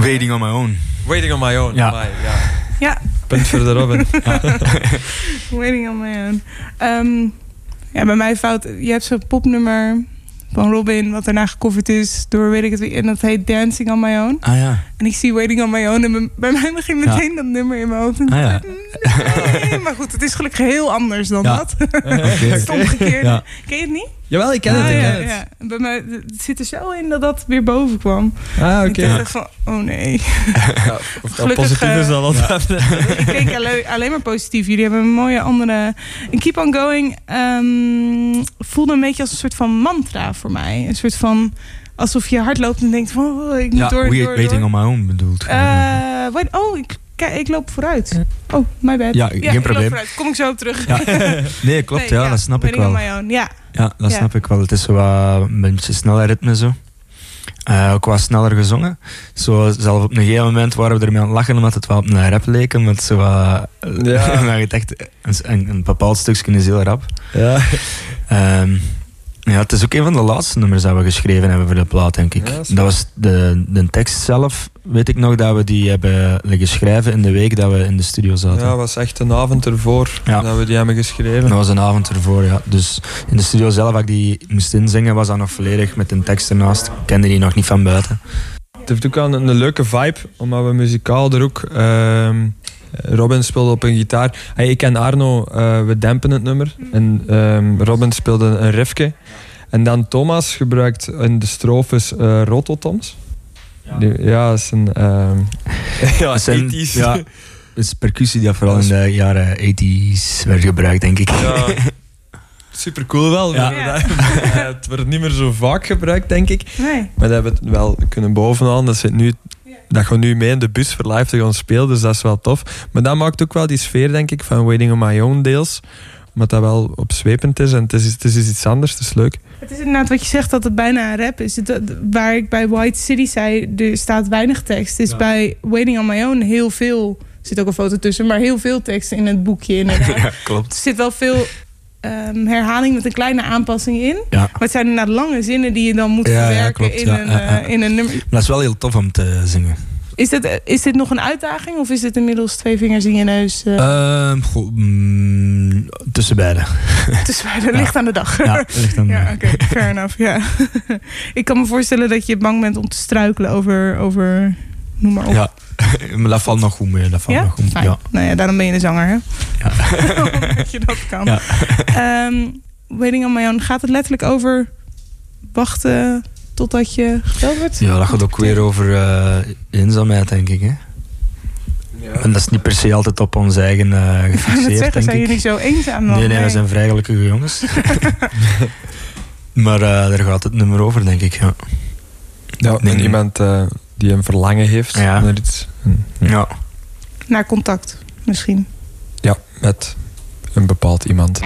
E: Waiting on my own.
F: Waiting on my own.
E: Ja.
F: Amai, ja.
D: Ja,
F: Punt voor de Robin.
D: Waiting on my own. Ehm, ja, bij mij fout. Je hebt zo'n popnummer van Robin, wat daarna gecoverd is door weet ik het wie. En dat heet Dancing on My Own.
E: Ah ja.
D: En ik zie Waiting on My Own en bij- bij mij begint
E: Ja.
D: meteen dat nummer in mijn hoofd. En
E: Ah ja.
D: Nee, maar goed, het is gelukkig heel anders dan
E: Ja.
D: dat.
E: Oké.
D: Het omgekeerde. Ken je het niet?
F: Jawel, ik ken het.
D: Ah,
F: Ik
D: ja,
F: ken het.
D: ja. Bij mij het zit er zo in dat dat weer boven kwam.
F: Ah,
D: Ik
F: oké.
D: dacht echt van, oh nee.
F: Ja, dat
D: Gelukkig,
F: positief is
D: eh,
F: dan altijd.
D: ik keek alleen, alleen maar positief. Jullie hebben een mooie andere... En Keep On Going ehm, voelde een beetje als een soort van mantra voor mij. Een soort van... Alsof je hard loopt en denkt van... Oh, ik moet
E: Ja,
D: door,
E: we-
D: door,
E: waiting
D: door.
E: on my own bedoeld.
D: Eh, wait, oh, ik, kijk, ik loop vooruit. Oh, my bad.
E: Ja, geen
D: ik loop
E: probleem.
D: vooruit. Kom ik zo op terug.
E: Ja. nee, klopt,
D: Nee,
E: ja, dat snap ik wel.
D: Ja,
E: Ja, dat
D: Ja.
E: snap ik wel. Het is zo wat een beetje sneller ritme zo. Eh, ook wat sneller gezongen. Zo, zelf op een gegeven moment waren we ermee aan het lachen omdat het wel op een rap leek. Omdat zo wat...
F: Ja.
E: maar het echt een, een, een bepaald stukje is heel rap.
F: Ja.
E: Ehm, ja, het is ook een van de laatste nummers dat we geschreven hebben voor de plaat, denk ik.
F: Ja, dat
E: dat was de, de tekst zelf, weet ik nog, dat we die hebben liggen schrijven in de week dat we in de studio zaten.
F: Ja, was echt een avond ervoor
E: Ja.
F: dat we die hebben geschreven.
E: Dat was een avond ervoor, ja. Dus in de studio zelf, als ik die moest inzingen, was dat nog volledig met een tekst ernaast. Ik kende die nog niet van buiten.
F: Het heeft ook wel een, een leuke vibe, omdat we muzikaal er ook... ehm, Robin speelde op een gitaar. Hey, ik en Arno, eh, we dempen het nummer. En ehm, Robin speelde een riffje. En dan Thomas gebruikt in de strofes eh rototoms. Ja, dat is een... ehm ja,
E: Dat zijn-
F: 80s.
E: Ja, dat is percussie die vooral in de jaren 80s werd gebruikt, denk ik.
F: Ja. Super cool wel.
E: Ja.
F: dat- het wordt niet meer zo vaak gebruikt, denk ik.
D: nee.
F: Maar dat hebben we het wel kunnen bovenaan. Dat, zit nu, dat gaat nu mee in de bus voor live te gaan spelen, dus dat is wel tof. Maar dat maakt ook wel die sfeer, denk ik, van Waiting on My Own deels. Omdat dat wel opzwepend is en het is, het is iets anders, het is leuk.
D: Het is inderdaad wat je zegt dat het bijna een rap is. Het, waar ik bij White City zei, er staat weinig tekst. Is bij Waiting on My Own heel veel. Er zit ook een foto tussen, maar heel veel tekst in het boekje inderdaad.
E: Ja, klopt.
D: Er zit wel veel ehm, herhaling met een kleine aanpassing in.
E: Ja.
D: Maar het zijn inderdaad lange zinnen die je dan moet
E: Ja, ja,
D: verwerken
E: klopt,
D: in, een, eh, in een nummer.
E: Maar dat is wel heel tof om te zingen.
D: Is dit, is dit nog een uitdaging of is dit inmiddels twee vingers in je neus?
E: goh, mm, tussen beide.
D: tussen beiden ligt aan de dag.
E: Ja, ligt aan
D: Ja, oké, fair enough. Ja. ik kan me voorstellen dat je bang bent om te struikelen over, over noem maar op.
E: Ja, maar dat valt nog goed mee. Dat valt
D: Ja?
E: nog goed.
D: Fijn.
E: Ja.
D: Nou ja, daarom ben je een zanger, hè?
E: Ja.
D: dat je dat kan.
E: Ja.
D: Ehm, Waiting on my own, gaat het letterlijk over wachten totdat je geteld wordt?
E: ja, dat gaat ook weer over eh, eenzaamheid, denk ik. Hè? En dat is niet per se altijd op ons eigen eh
D: net
E: gefixeerd,
D: zeggen,
E: denk
D: zijn
E: ik.
D: jullie zo eenzaam dan?
E: Nee, nee, we zijn vrij gelukkige jongens. maar eh, daar gaat het nummer over, denk ik. Ja.
F: Ja, en iemand eh, die een verlangen heeft
E: Ja.
F: naar iets. En,
E: Ja.
D: Naar contact, misschien.
F: ja, met een bepaald iemand.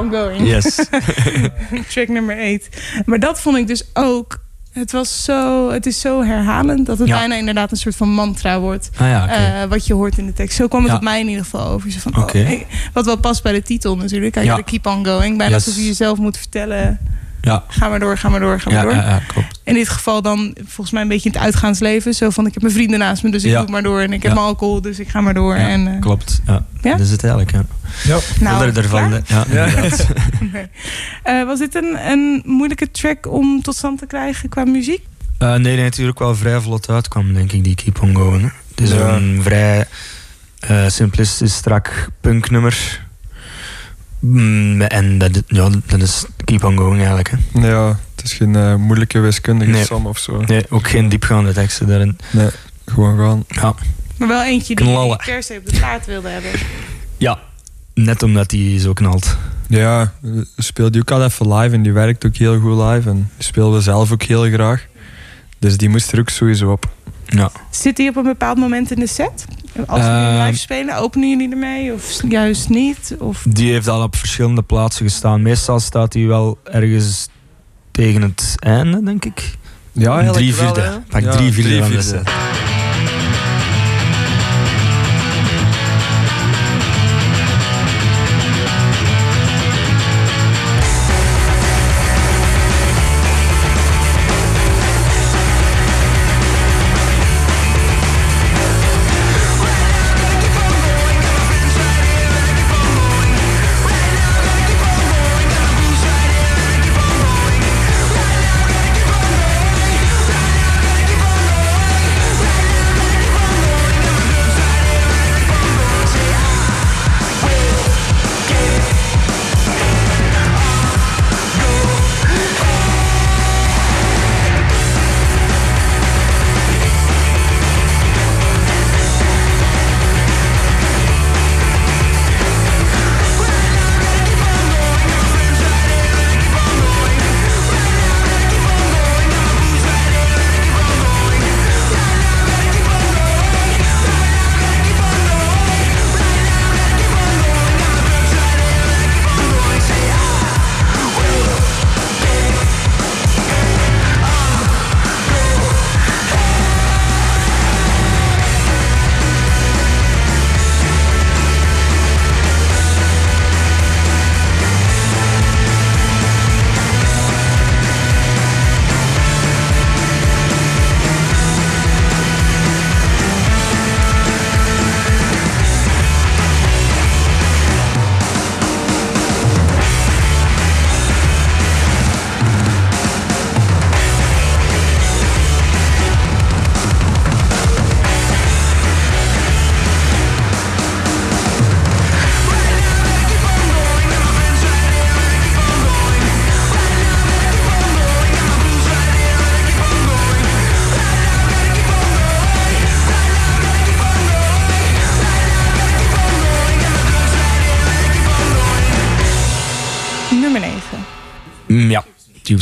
D: Keep on going.
E: Yes.
D: Track nummer 8. Maar dat vond ik dus ook... Het, was zo, het is zo herhalend dat het
E: Ja.
D: bijna inderdaad een soort van mantra wordt.
E: Ah ja,
D: eh, wat je hoort in de tekst. Zo kwam het
E: Ja.
D: op mij in ieder geval over. Zo van,
E: Oké.
D: oh, hey, wat wel past bij de titel natuurlijk. De keep on going. Bijna
E: Yes.
D: alsof je jezelf moet vertellen...
E: ja.
D: Ga maar door, ga maar door, ga maar
E: Ja,
D: door.
E: ja, ja, klopt.
D: In dit geval dan volgens mij een beetje in het uitgaansleven. Zo van, ik heb mijn vrienden naast me, dus ik
E: Ja.
D: doe maar door. En ik heb mijn alcohol, dus ik ga maar door.
E: Ja,
D: en, eh,
E: Klopt, ja.
D: Ja?
E: Dat is het eigenlijk, ja.
D: nou,
E: ervan,
D: klaar?
E: ja, inderdaad.
D: Nee. Eh, was dit een, een moeilijke track om tot stand te krijgen qua muziek?
E: Eh, nee, nee, natuurlijk wel vrij vlot uitkwam, denk ik, die Keep On Going. Het is
F: Ja.
E: een vrij eh, simplistisch, strak punknummer. Mm, en dat, ja, dat is Keep On Going eigenlijk. Hè.
F: Ja, het is geen eh, moeilijke wiskundige
E: Nee.
F: som of zo.
E: Nee, ook geen diepgaande teksten daarin.
F: Nee, gewoon gaan.
E: Ja,
D: Maar wel eentje die
E: Knallen.
D: je per se op de plaat wilde hebben.
E: ja. net omdat die zo knalt.
F: Ja, we speelden die ook al even live en die werkt ook heel goed live. En die speelden we zelf ook heel graag. Dus die moest er ook sowieso op.
E: Ja.
D: Zit die op een bepaald moment in de set? Als jullie
E: Eh,
D: live spelen, openen jullie ermee? Of juist niet? Of...
E: Die heeft al op verschillende plaatsen gestaan. Meestal staat hij wel ergens tegen het einde, denk ik.
F: Ja, eigenlijk
E: drie
F: wel,
E: vierde.
F: hè.
E: Pak
F: Ja,
E: drie vierde van de
F: vierde.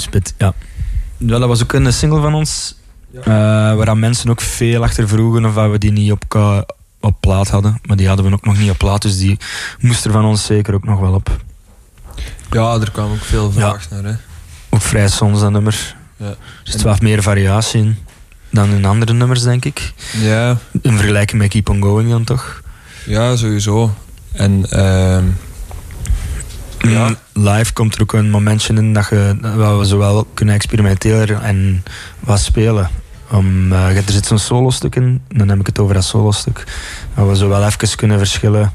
E: Spit, ja. ja. Dat was ook een single van ons. eh waar mensen ook veel achter vroegen of we die niet op, op plaat hadden. Maar die hadden we ook nog niet op plaat, dus die moest er van ons zeker ook nog wel op.
F: Ja, er kwam ook veel vraag naar. Hè.
E: Ook vrij soms dat nummer.
F: Ja.
E: Er zit wel meer variatie in dan in andere nummers, denk ik.
F: Ja,
E: In vergelijking met Keep On Going dan toch.
F: ja, sowieso. En ehm, Ja.
E: Mm, Live komt er ook een momentje in dat, je, dat we zowel kunnen experimenteren en wat spelen. Om, eh, er zit zo'n solo-stuk in, dan heb ik het over dat solo-stuk. Dat we zo wel even kunnen verschillen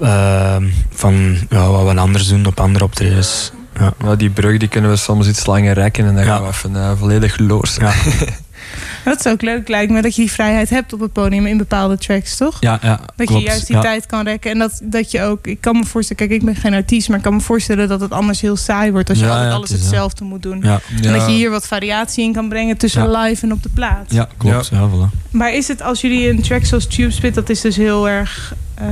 E: ehm, van ja, wat we anders doen op andere optredens. Ja.
F: ja, die brug die kunnen we soms iets langer rekken en dan gaan we even eh, volledig los.
D: Dat is ook leuk, lijkt me, dat je die vrijheid hebt op het podium in bepaalde tracks, toch?
E: Ja, ja,
D: Dat
E: klopt.
D: je juist die
E: ja.
D: tijd kan rekken. En dat, dat je ook, ik kan me voorstellen, kijk, ik ben geen artiest, maar ik kan me voorstellen dat het anders heel saai wordt als je
E: Ja,
D: altijd
E: ja,
D: alles
E: het is, ja.
D: hetzelfde moet doen.
E: Ja,
D: En dat je hier wat variatie in kan brengen tussen
E: Ja.
D: live en op de plaat.
E: ja, klopt. Ja. voilà.
D: Maar is het als jullie een track zoals Tube Spit, dat is dus heel erg eh,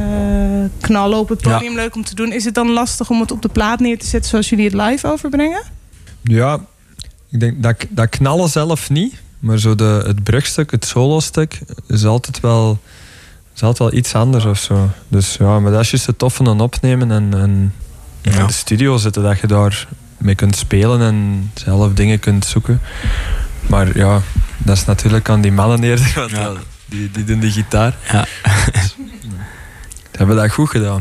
D: knallen op het
E: Ja.
D: podium, leuk om te doen. Is het dan lastig om het op de plaat neer te zetten zoals jullie het live overbrengen?
F: Ja, ik denk dat, dat knallen zelf niet. Maar zo de, het brugstuk, het solostuk, is altijd wel, is altijd wel iets anders of zo. Dus ja, maar dat is juist het toffe aan opnemen. En, en in de studio zitten, dat je daar mee kunt spelen en zelf dingen kunt zoeken. Maar ja, dat is natuurlijk aan die mannen eerder, want
E: ja,
F: die, die doen de gitaar.
E: Ja.
F: Ze hebben dat goed gedaan.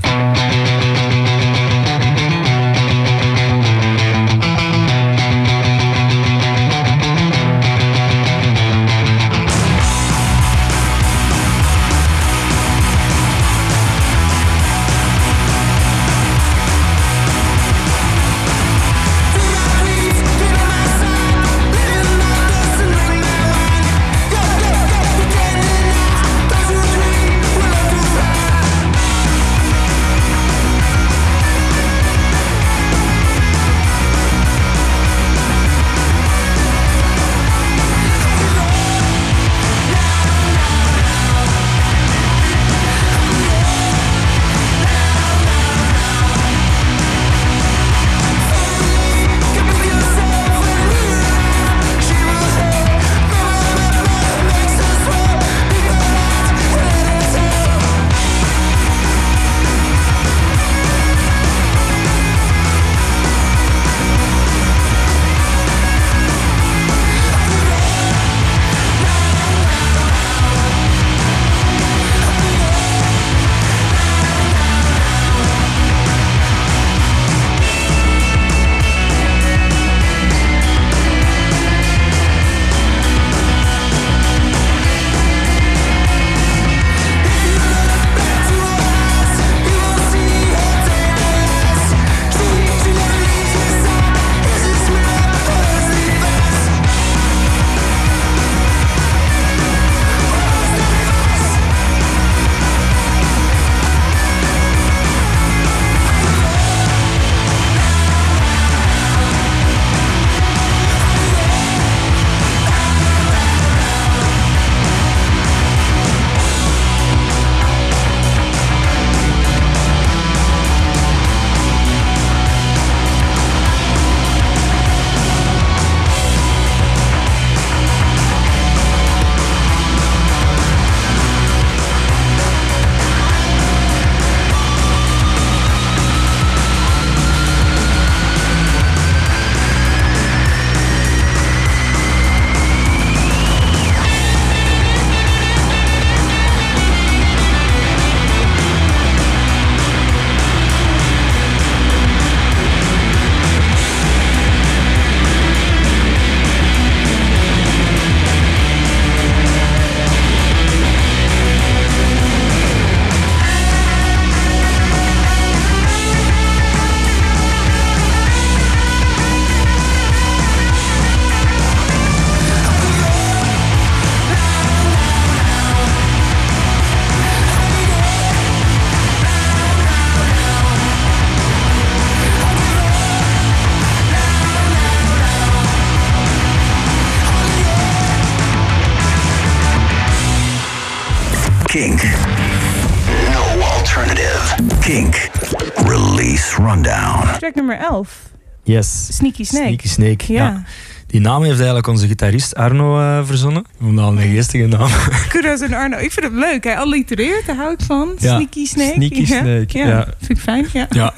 D: Track nummer 11.
E: Yes.
D: Sneaky Snake.
E: Sneaky Snake.
D: Ja.
E: Ja. Die naam heeft eigenlijk onze gitarist Arno eh, verzonnen. Ik vond dat al een geestige naam.
D: Kudos en Arno. Ik vind het leuk. Hij allitereert, daar hou ik van.
E: Ja.
D: Sneaky Snake.
F: Sneaky
D: ja.
F: Snake,
D: Ja.
F: ja.
D: Vind ik fijn, ja.
E: Ja.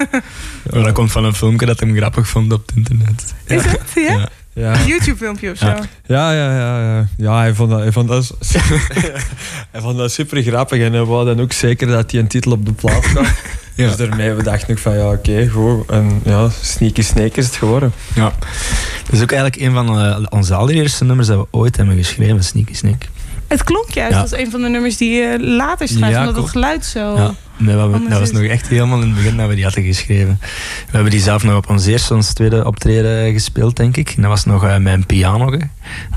E: Maar dat komt van een filmpje dat hem grappig vond op het internet.
D: Is het? Ja?
E: Ja.
F: Ja.
D: Een YouTube filmpje of zo.
E: Ja.
F: Ja, ja, ja, ja. Ja, hij vond dat, hij vond dat, hij vond dat super grappig en hij wou dan ook zeker dat hij een titel op de plaat kwam.
E: Ja.
F: Dus daarmee we dachten ook van ja, oké, goed. En ja, Sneaky Snake is het geworden.
E: Ja. Dat is ook eigenlijk een van eh, onze allereerste nummers dat we ooit hebben geschreven, Sneaky Snake.
D: Het klonk juist
E: Ja.
D: als een van de nummers die je later schrijft,
E: Ja,
D: omdat het geluid zo...
E: Nee, dat, was nog echt helemaal in het begin dat we die hadden geschreven. We hebben die zelf nog op ons eerste, ons tweede optreden gespeeld, denk ik. En dat was nog eh, met een piano. hè.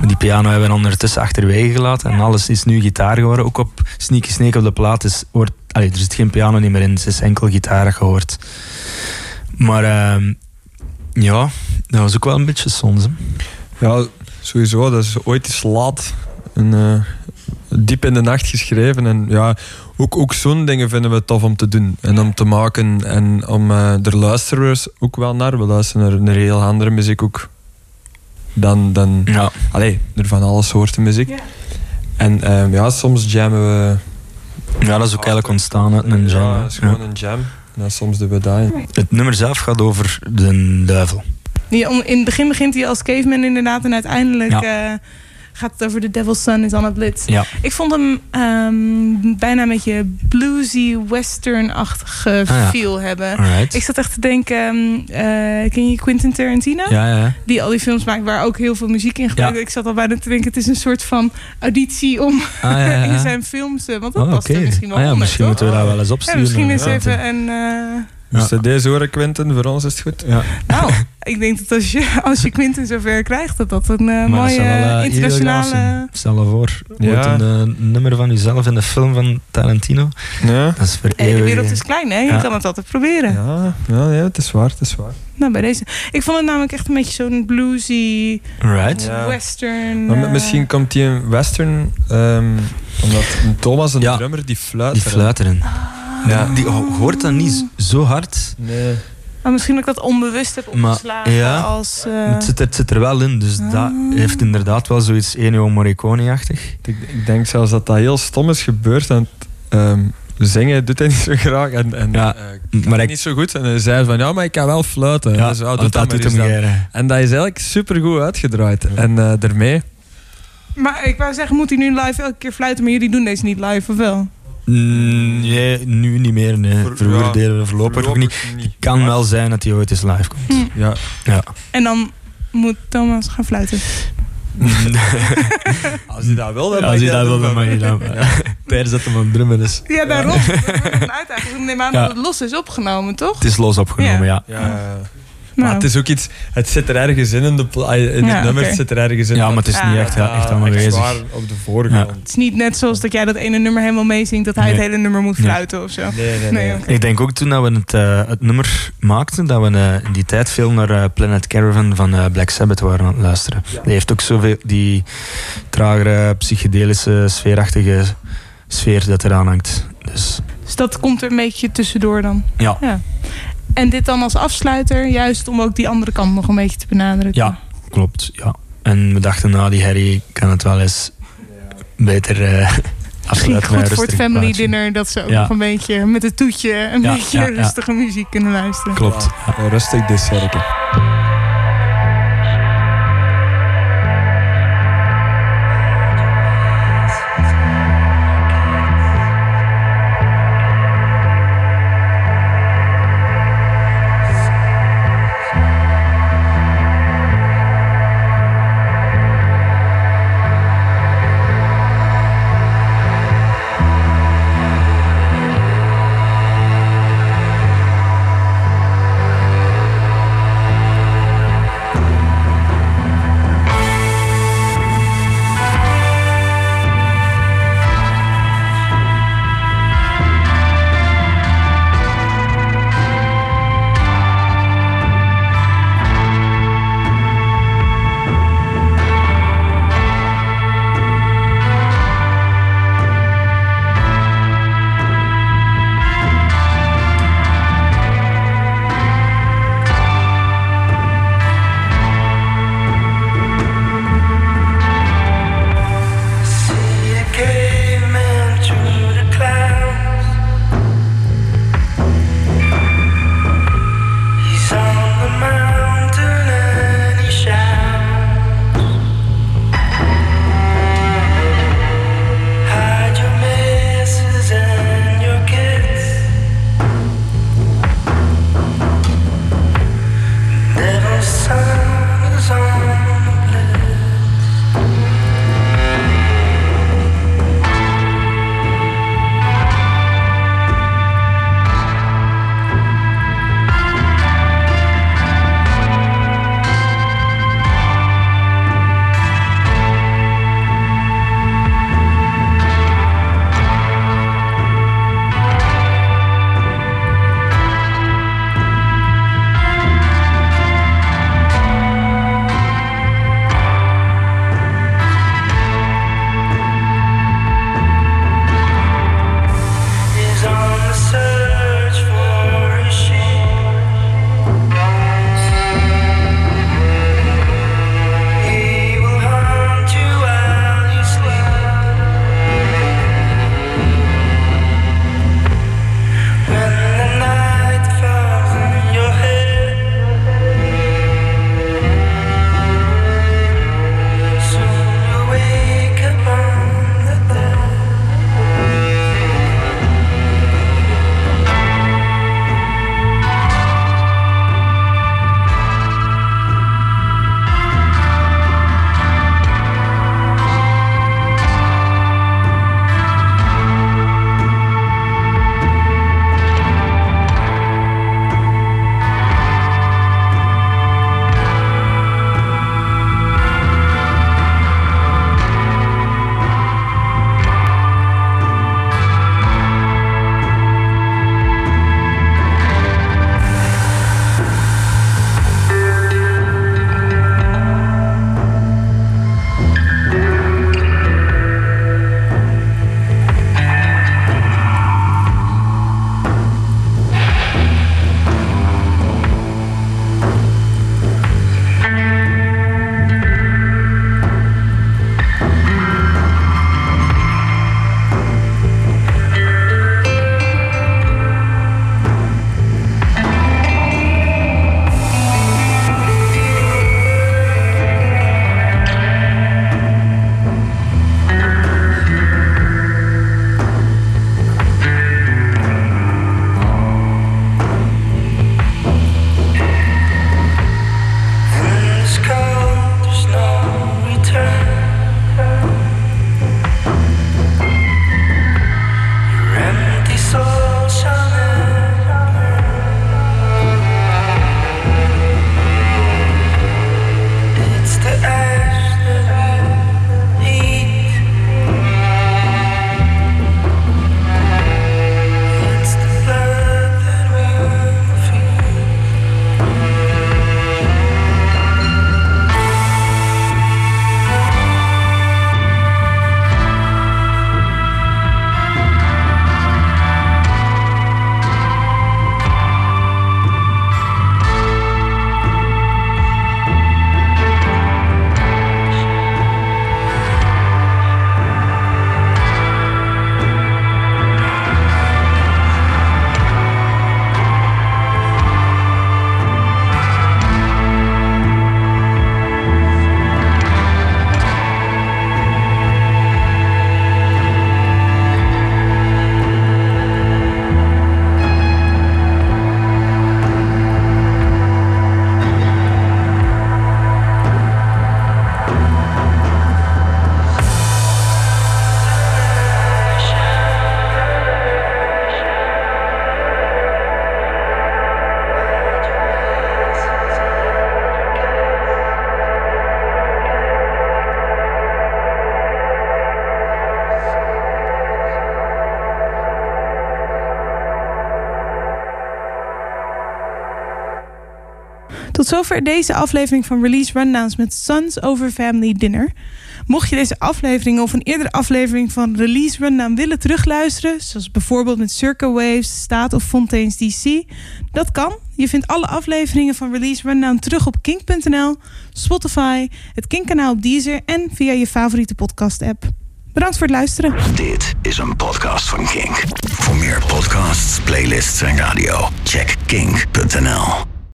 E: Die piano hebben we ondertussen achterwege gelaten. En alles is nu gitaar geworden. Ook op Sneaky Snake op de plaat is, hoort, allee, er zit geen piano niet meer in. Het is enkel gitaar hoort. Maar ehm, ja, dat was ook wel een beetje soms. Hè.
F: Ja, sowieso. Dat is ooit eens laat. En, eh, diep in de nacht geschreven. En ja, ook, ook zo'n dingen vinden we tof om te doen. En om te maken. En om, eh er luisteren we ook wel naar. We luisteren naar, heel andere muziek ook. Dan, dan
E: Ja.
F: allee, er van alle soorten muziek.
D: Ja.
F: En ehm, ja, soms jammen we...
E: ja, dat is ook eigenlijk ontstaan uit een jam.
F: Ja, dat is gewoon een jam. Ja, soms doen we dat.
E: Het nummer zelf gaat over de duivel.
D: Die, om- in het begin begint hij als caveman inderdaad. En uiteindelijk eh, gaat het over The Devil's Son is on a Blitz.
E: Ja.
D: Ik vond hem ehm, bijna een beetje bluesy, western-achtige
E: Ah, ja.
D: feel hebben.
E: Alright.
D: Ik zat echt te denken, ehm, eh, ken je Quentin Tarantino?
E: Ja, ja, ja.
D: Die al die films maakt waar ook heel veel muziek in gebruikt. Ik zat al bijna te denken, het is een soort van auditie om
E: Ah, ja, ja.
D: in zijn films. eh, Want dat
E: Oh,
D: past er misschien wel
E: Ah,
D: onder,
E: misschien
D: toch?
E: moeten we dat wel eens
D: Ja,
E: opsturen.
D: misschien eens even een... eh,
F: Moest je deze horen, Quentin? Voor ons is het goed.
E: Ja.
D: nou, ik denk dat als je, als je Quentin zover krijgt, dat dat een eh, mooie
E: wel, illegaal
D: internationale...
E: Stel je voor,
F: Ja.
E: een eh, nummer van jezelf in de film van Tarantino.
F: Ja.
E: Dat is voor
D: Hey, de wereld is klein, hè? Je
E: Ja.
D: kan het altijd proberen.
F: Ja, ja, ja, het is waar, het is waar.
D: Nou, bij deze. Ik vond het namelijk echt een beetje zo'n bluesy,
E: Right.
F: Ja.
D: western...
F: Maar misschien komt die een western, ehm, omdat Thomas, een
E: Ja.
F: drummer, die fluit.
E: Die
F: erin.
E: fluiteren.
F: Ja.
E: Die ho- hoort dat niet zo hard.
F: Nee.
D: Maar misschien dat ik dat onbewust heb
E: Maar,
D: opgeslagen
E: ja,
D: als... eh,
E: Het, zit er, het zit er wel in, dus dat
D: Ah.
E: heeft inderdaad wel zoiets Ennio Morricone-achtig.
F: Ik, ik denk zelfs dat dat heel stom is gebeurd. Want ehm, zingen doet hij niet zo graag. En, en
E: Ja,
F: eh,
E: maar ik-
F: niet zo goed. En hij zei van, ja, maar ik kan wel fluiten.
E: Ja,
F: dus, oh,
E: dat
F: maar
E: doet hem
F: dan.
E: geren.
F: En dat is eigenlijk supergoed uitgedraaid. En eh daarmee...
D: Maar ik wou zeggen, moet hij nu live elke keer fluiten? Maar jullie doen deze niet live, of wel?
E: Mm, Nee, nu niet meer. Nee.
F: Voor-
E: Vroeger
F: ja,
E: deden we voorlopig nog niet. Kan wel zijn dat hij ooit eens live komt.
F: Ja.
E: Ja.
D: En dan moet Thomas gaan fluiten.
F: Als hij dat wil, dan
E: Ja,
F: mag
E: als je
F: hij
E: dat wil, mag je dat. Tijdens dat hem aan het drummen is.
D: Ja, daarom. Dat wordt een uitdaging. Dus ik neem aan
E: Ja.
D: dat het los is opgenomen, toch?
E: Het is los opgenomen, ja.
F: Ja, ja.
D: Nou.
F: Maar het is ook iets... Het zit er ergens in, in, de in het
D: Ja,
F: nummer. Het zit er ergens in.
E: Ja, maar het is
D: Ah.
E: niet echt, ja, echt allemaal
F: echt
E: aanwezig.
F: zwaar op de voorgrond.
D: Het is niet net zoals dat jij dat ene nummer helemaal meezingt, dat hij
E: Nee.
D: het hele nummer moet
E: Nee.
D: fluiten of zo.
F: Nee, nee, nee.
D: Nee.
E: Ik denk ook toen dat we het, eh, het nummer maakten, dat we eh, in die tijd veel naar eh, Planet Caravan van eh, Black Sabbath waren aan het luisteren. Die heeft ook zoveel die tragere, psychedelische, sfeerachtige sfeer dat eraan hangt. Dus
D: Dus dat komt er een beetje tussendoor dan.
E: ja,
D: En dit dan als afsluiter, juist om ook die andere kant nog een beetje te benadrukken.
E: Ja. klopt. Ja. En we dachten, nou die Harry kan het wel eens beter eh
D: Misschien goed voor het family dinner, dat ze ook
E: Ja.
D: nog een beetje met het toetje een
E: Ja,
D: beetje
E: ja, ja.
D: rustige muziek kunnen luisteren.
E: Klopt.
F: Ja, rustig dessertje.
D: Tot zover deze aflevering van Release Rundowns met Sons over Family Dinner. Mocht je deze aflevering of een eerdere aflevering van Release Rundown willen terugluisteren, zoals bijvoorbeeld met Circa Waves, Staat of Fontaine's DC, dat kan. Je vindt alle afleveringen van Release Rundown terug op kink.nl, Spotify, het Kink-kanaal op Deezer en via je favoriete podcast-app. Bedankt voor het luisteren.
A: Dit is een podcast van Kink. Voor meer podcasts, playlists en radio, check kink.nl.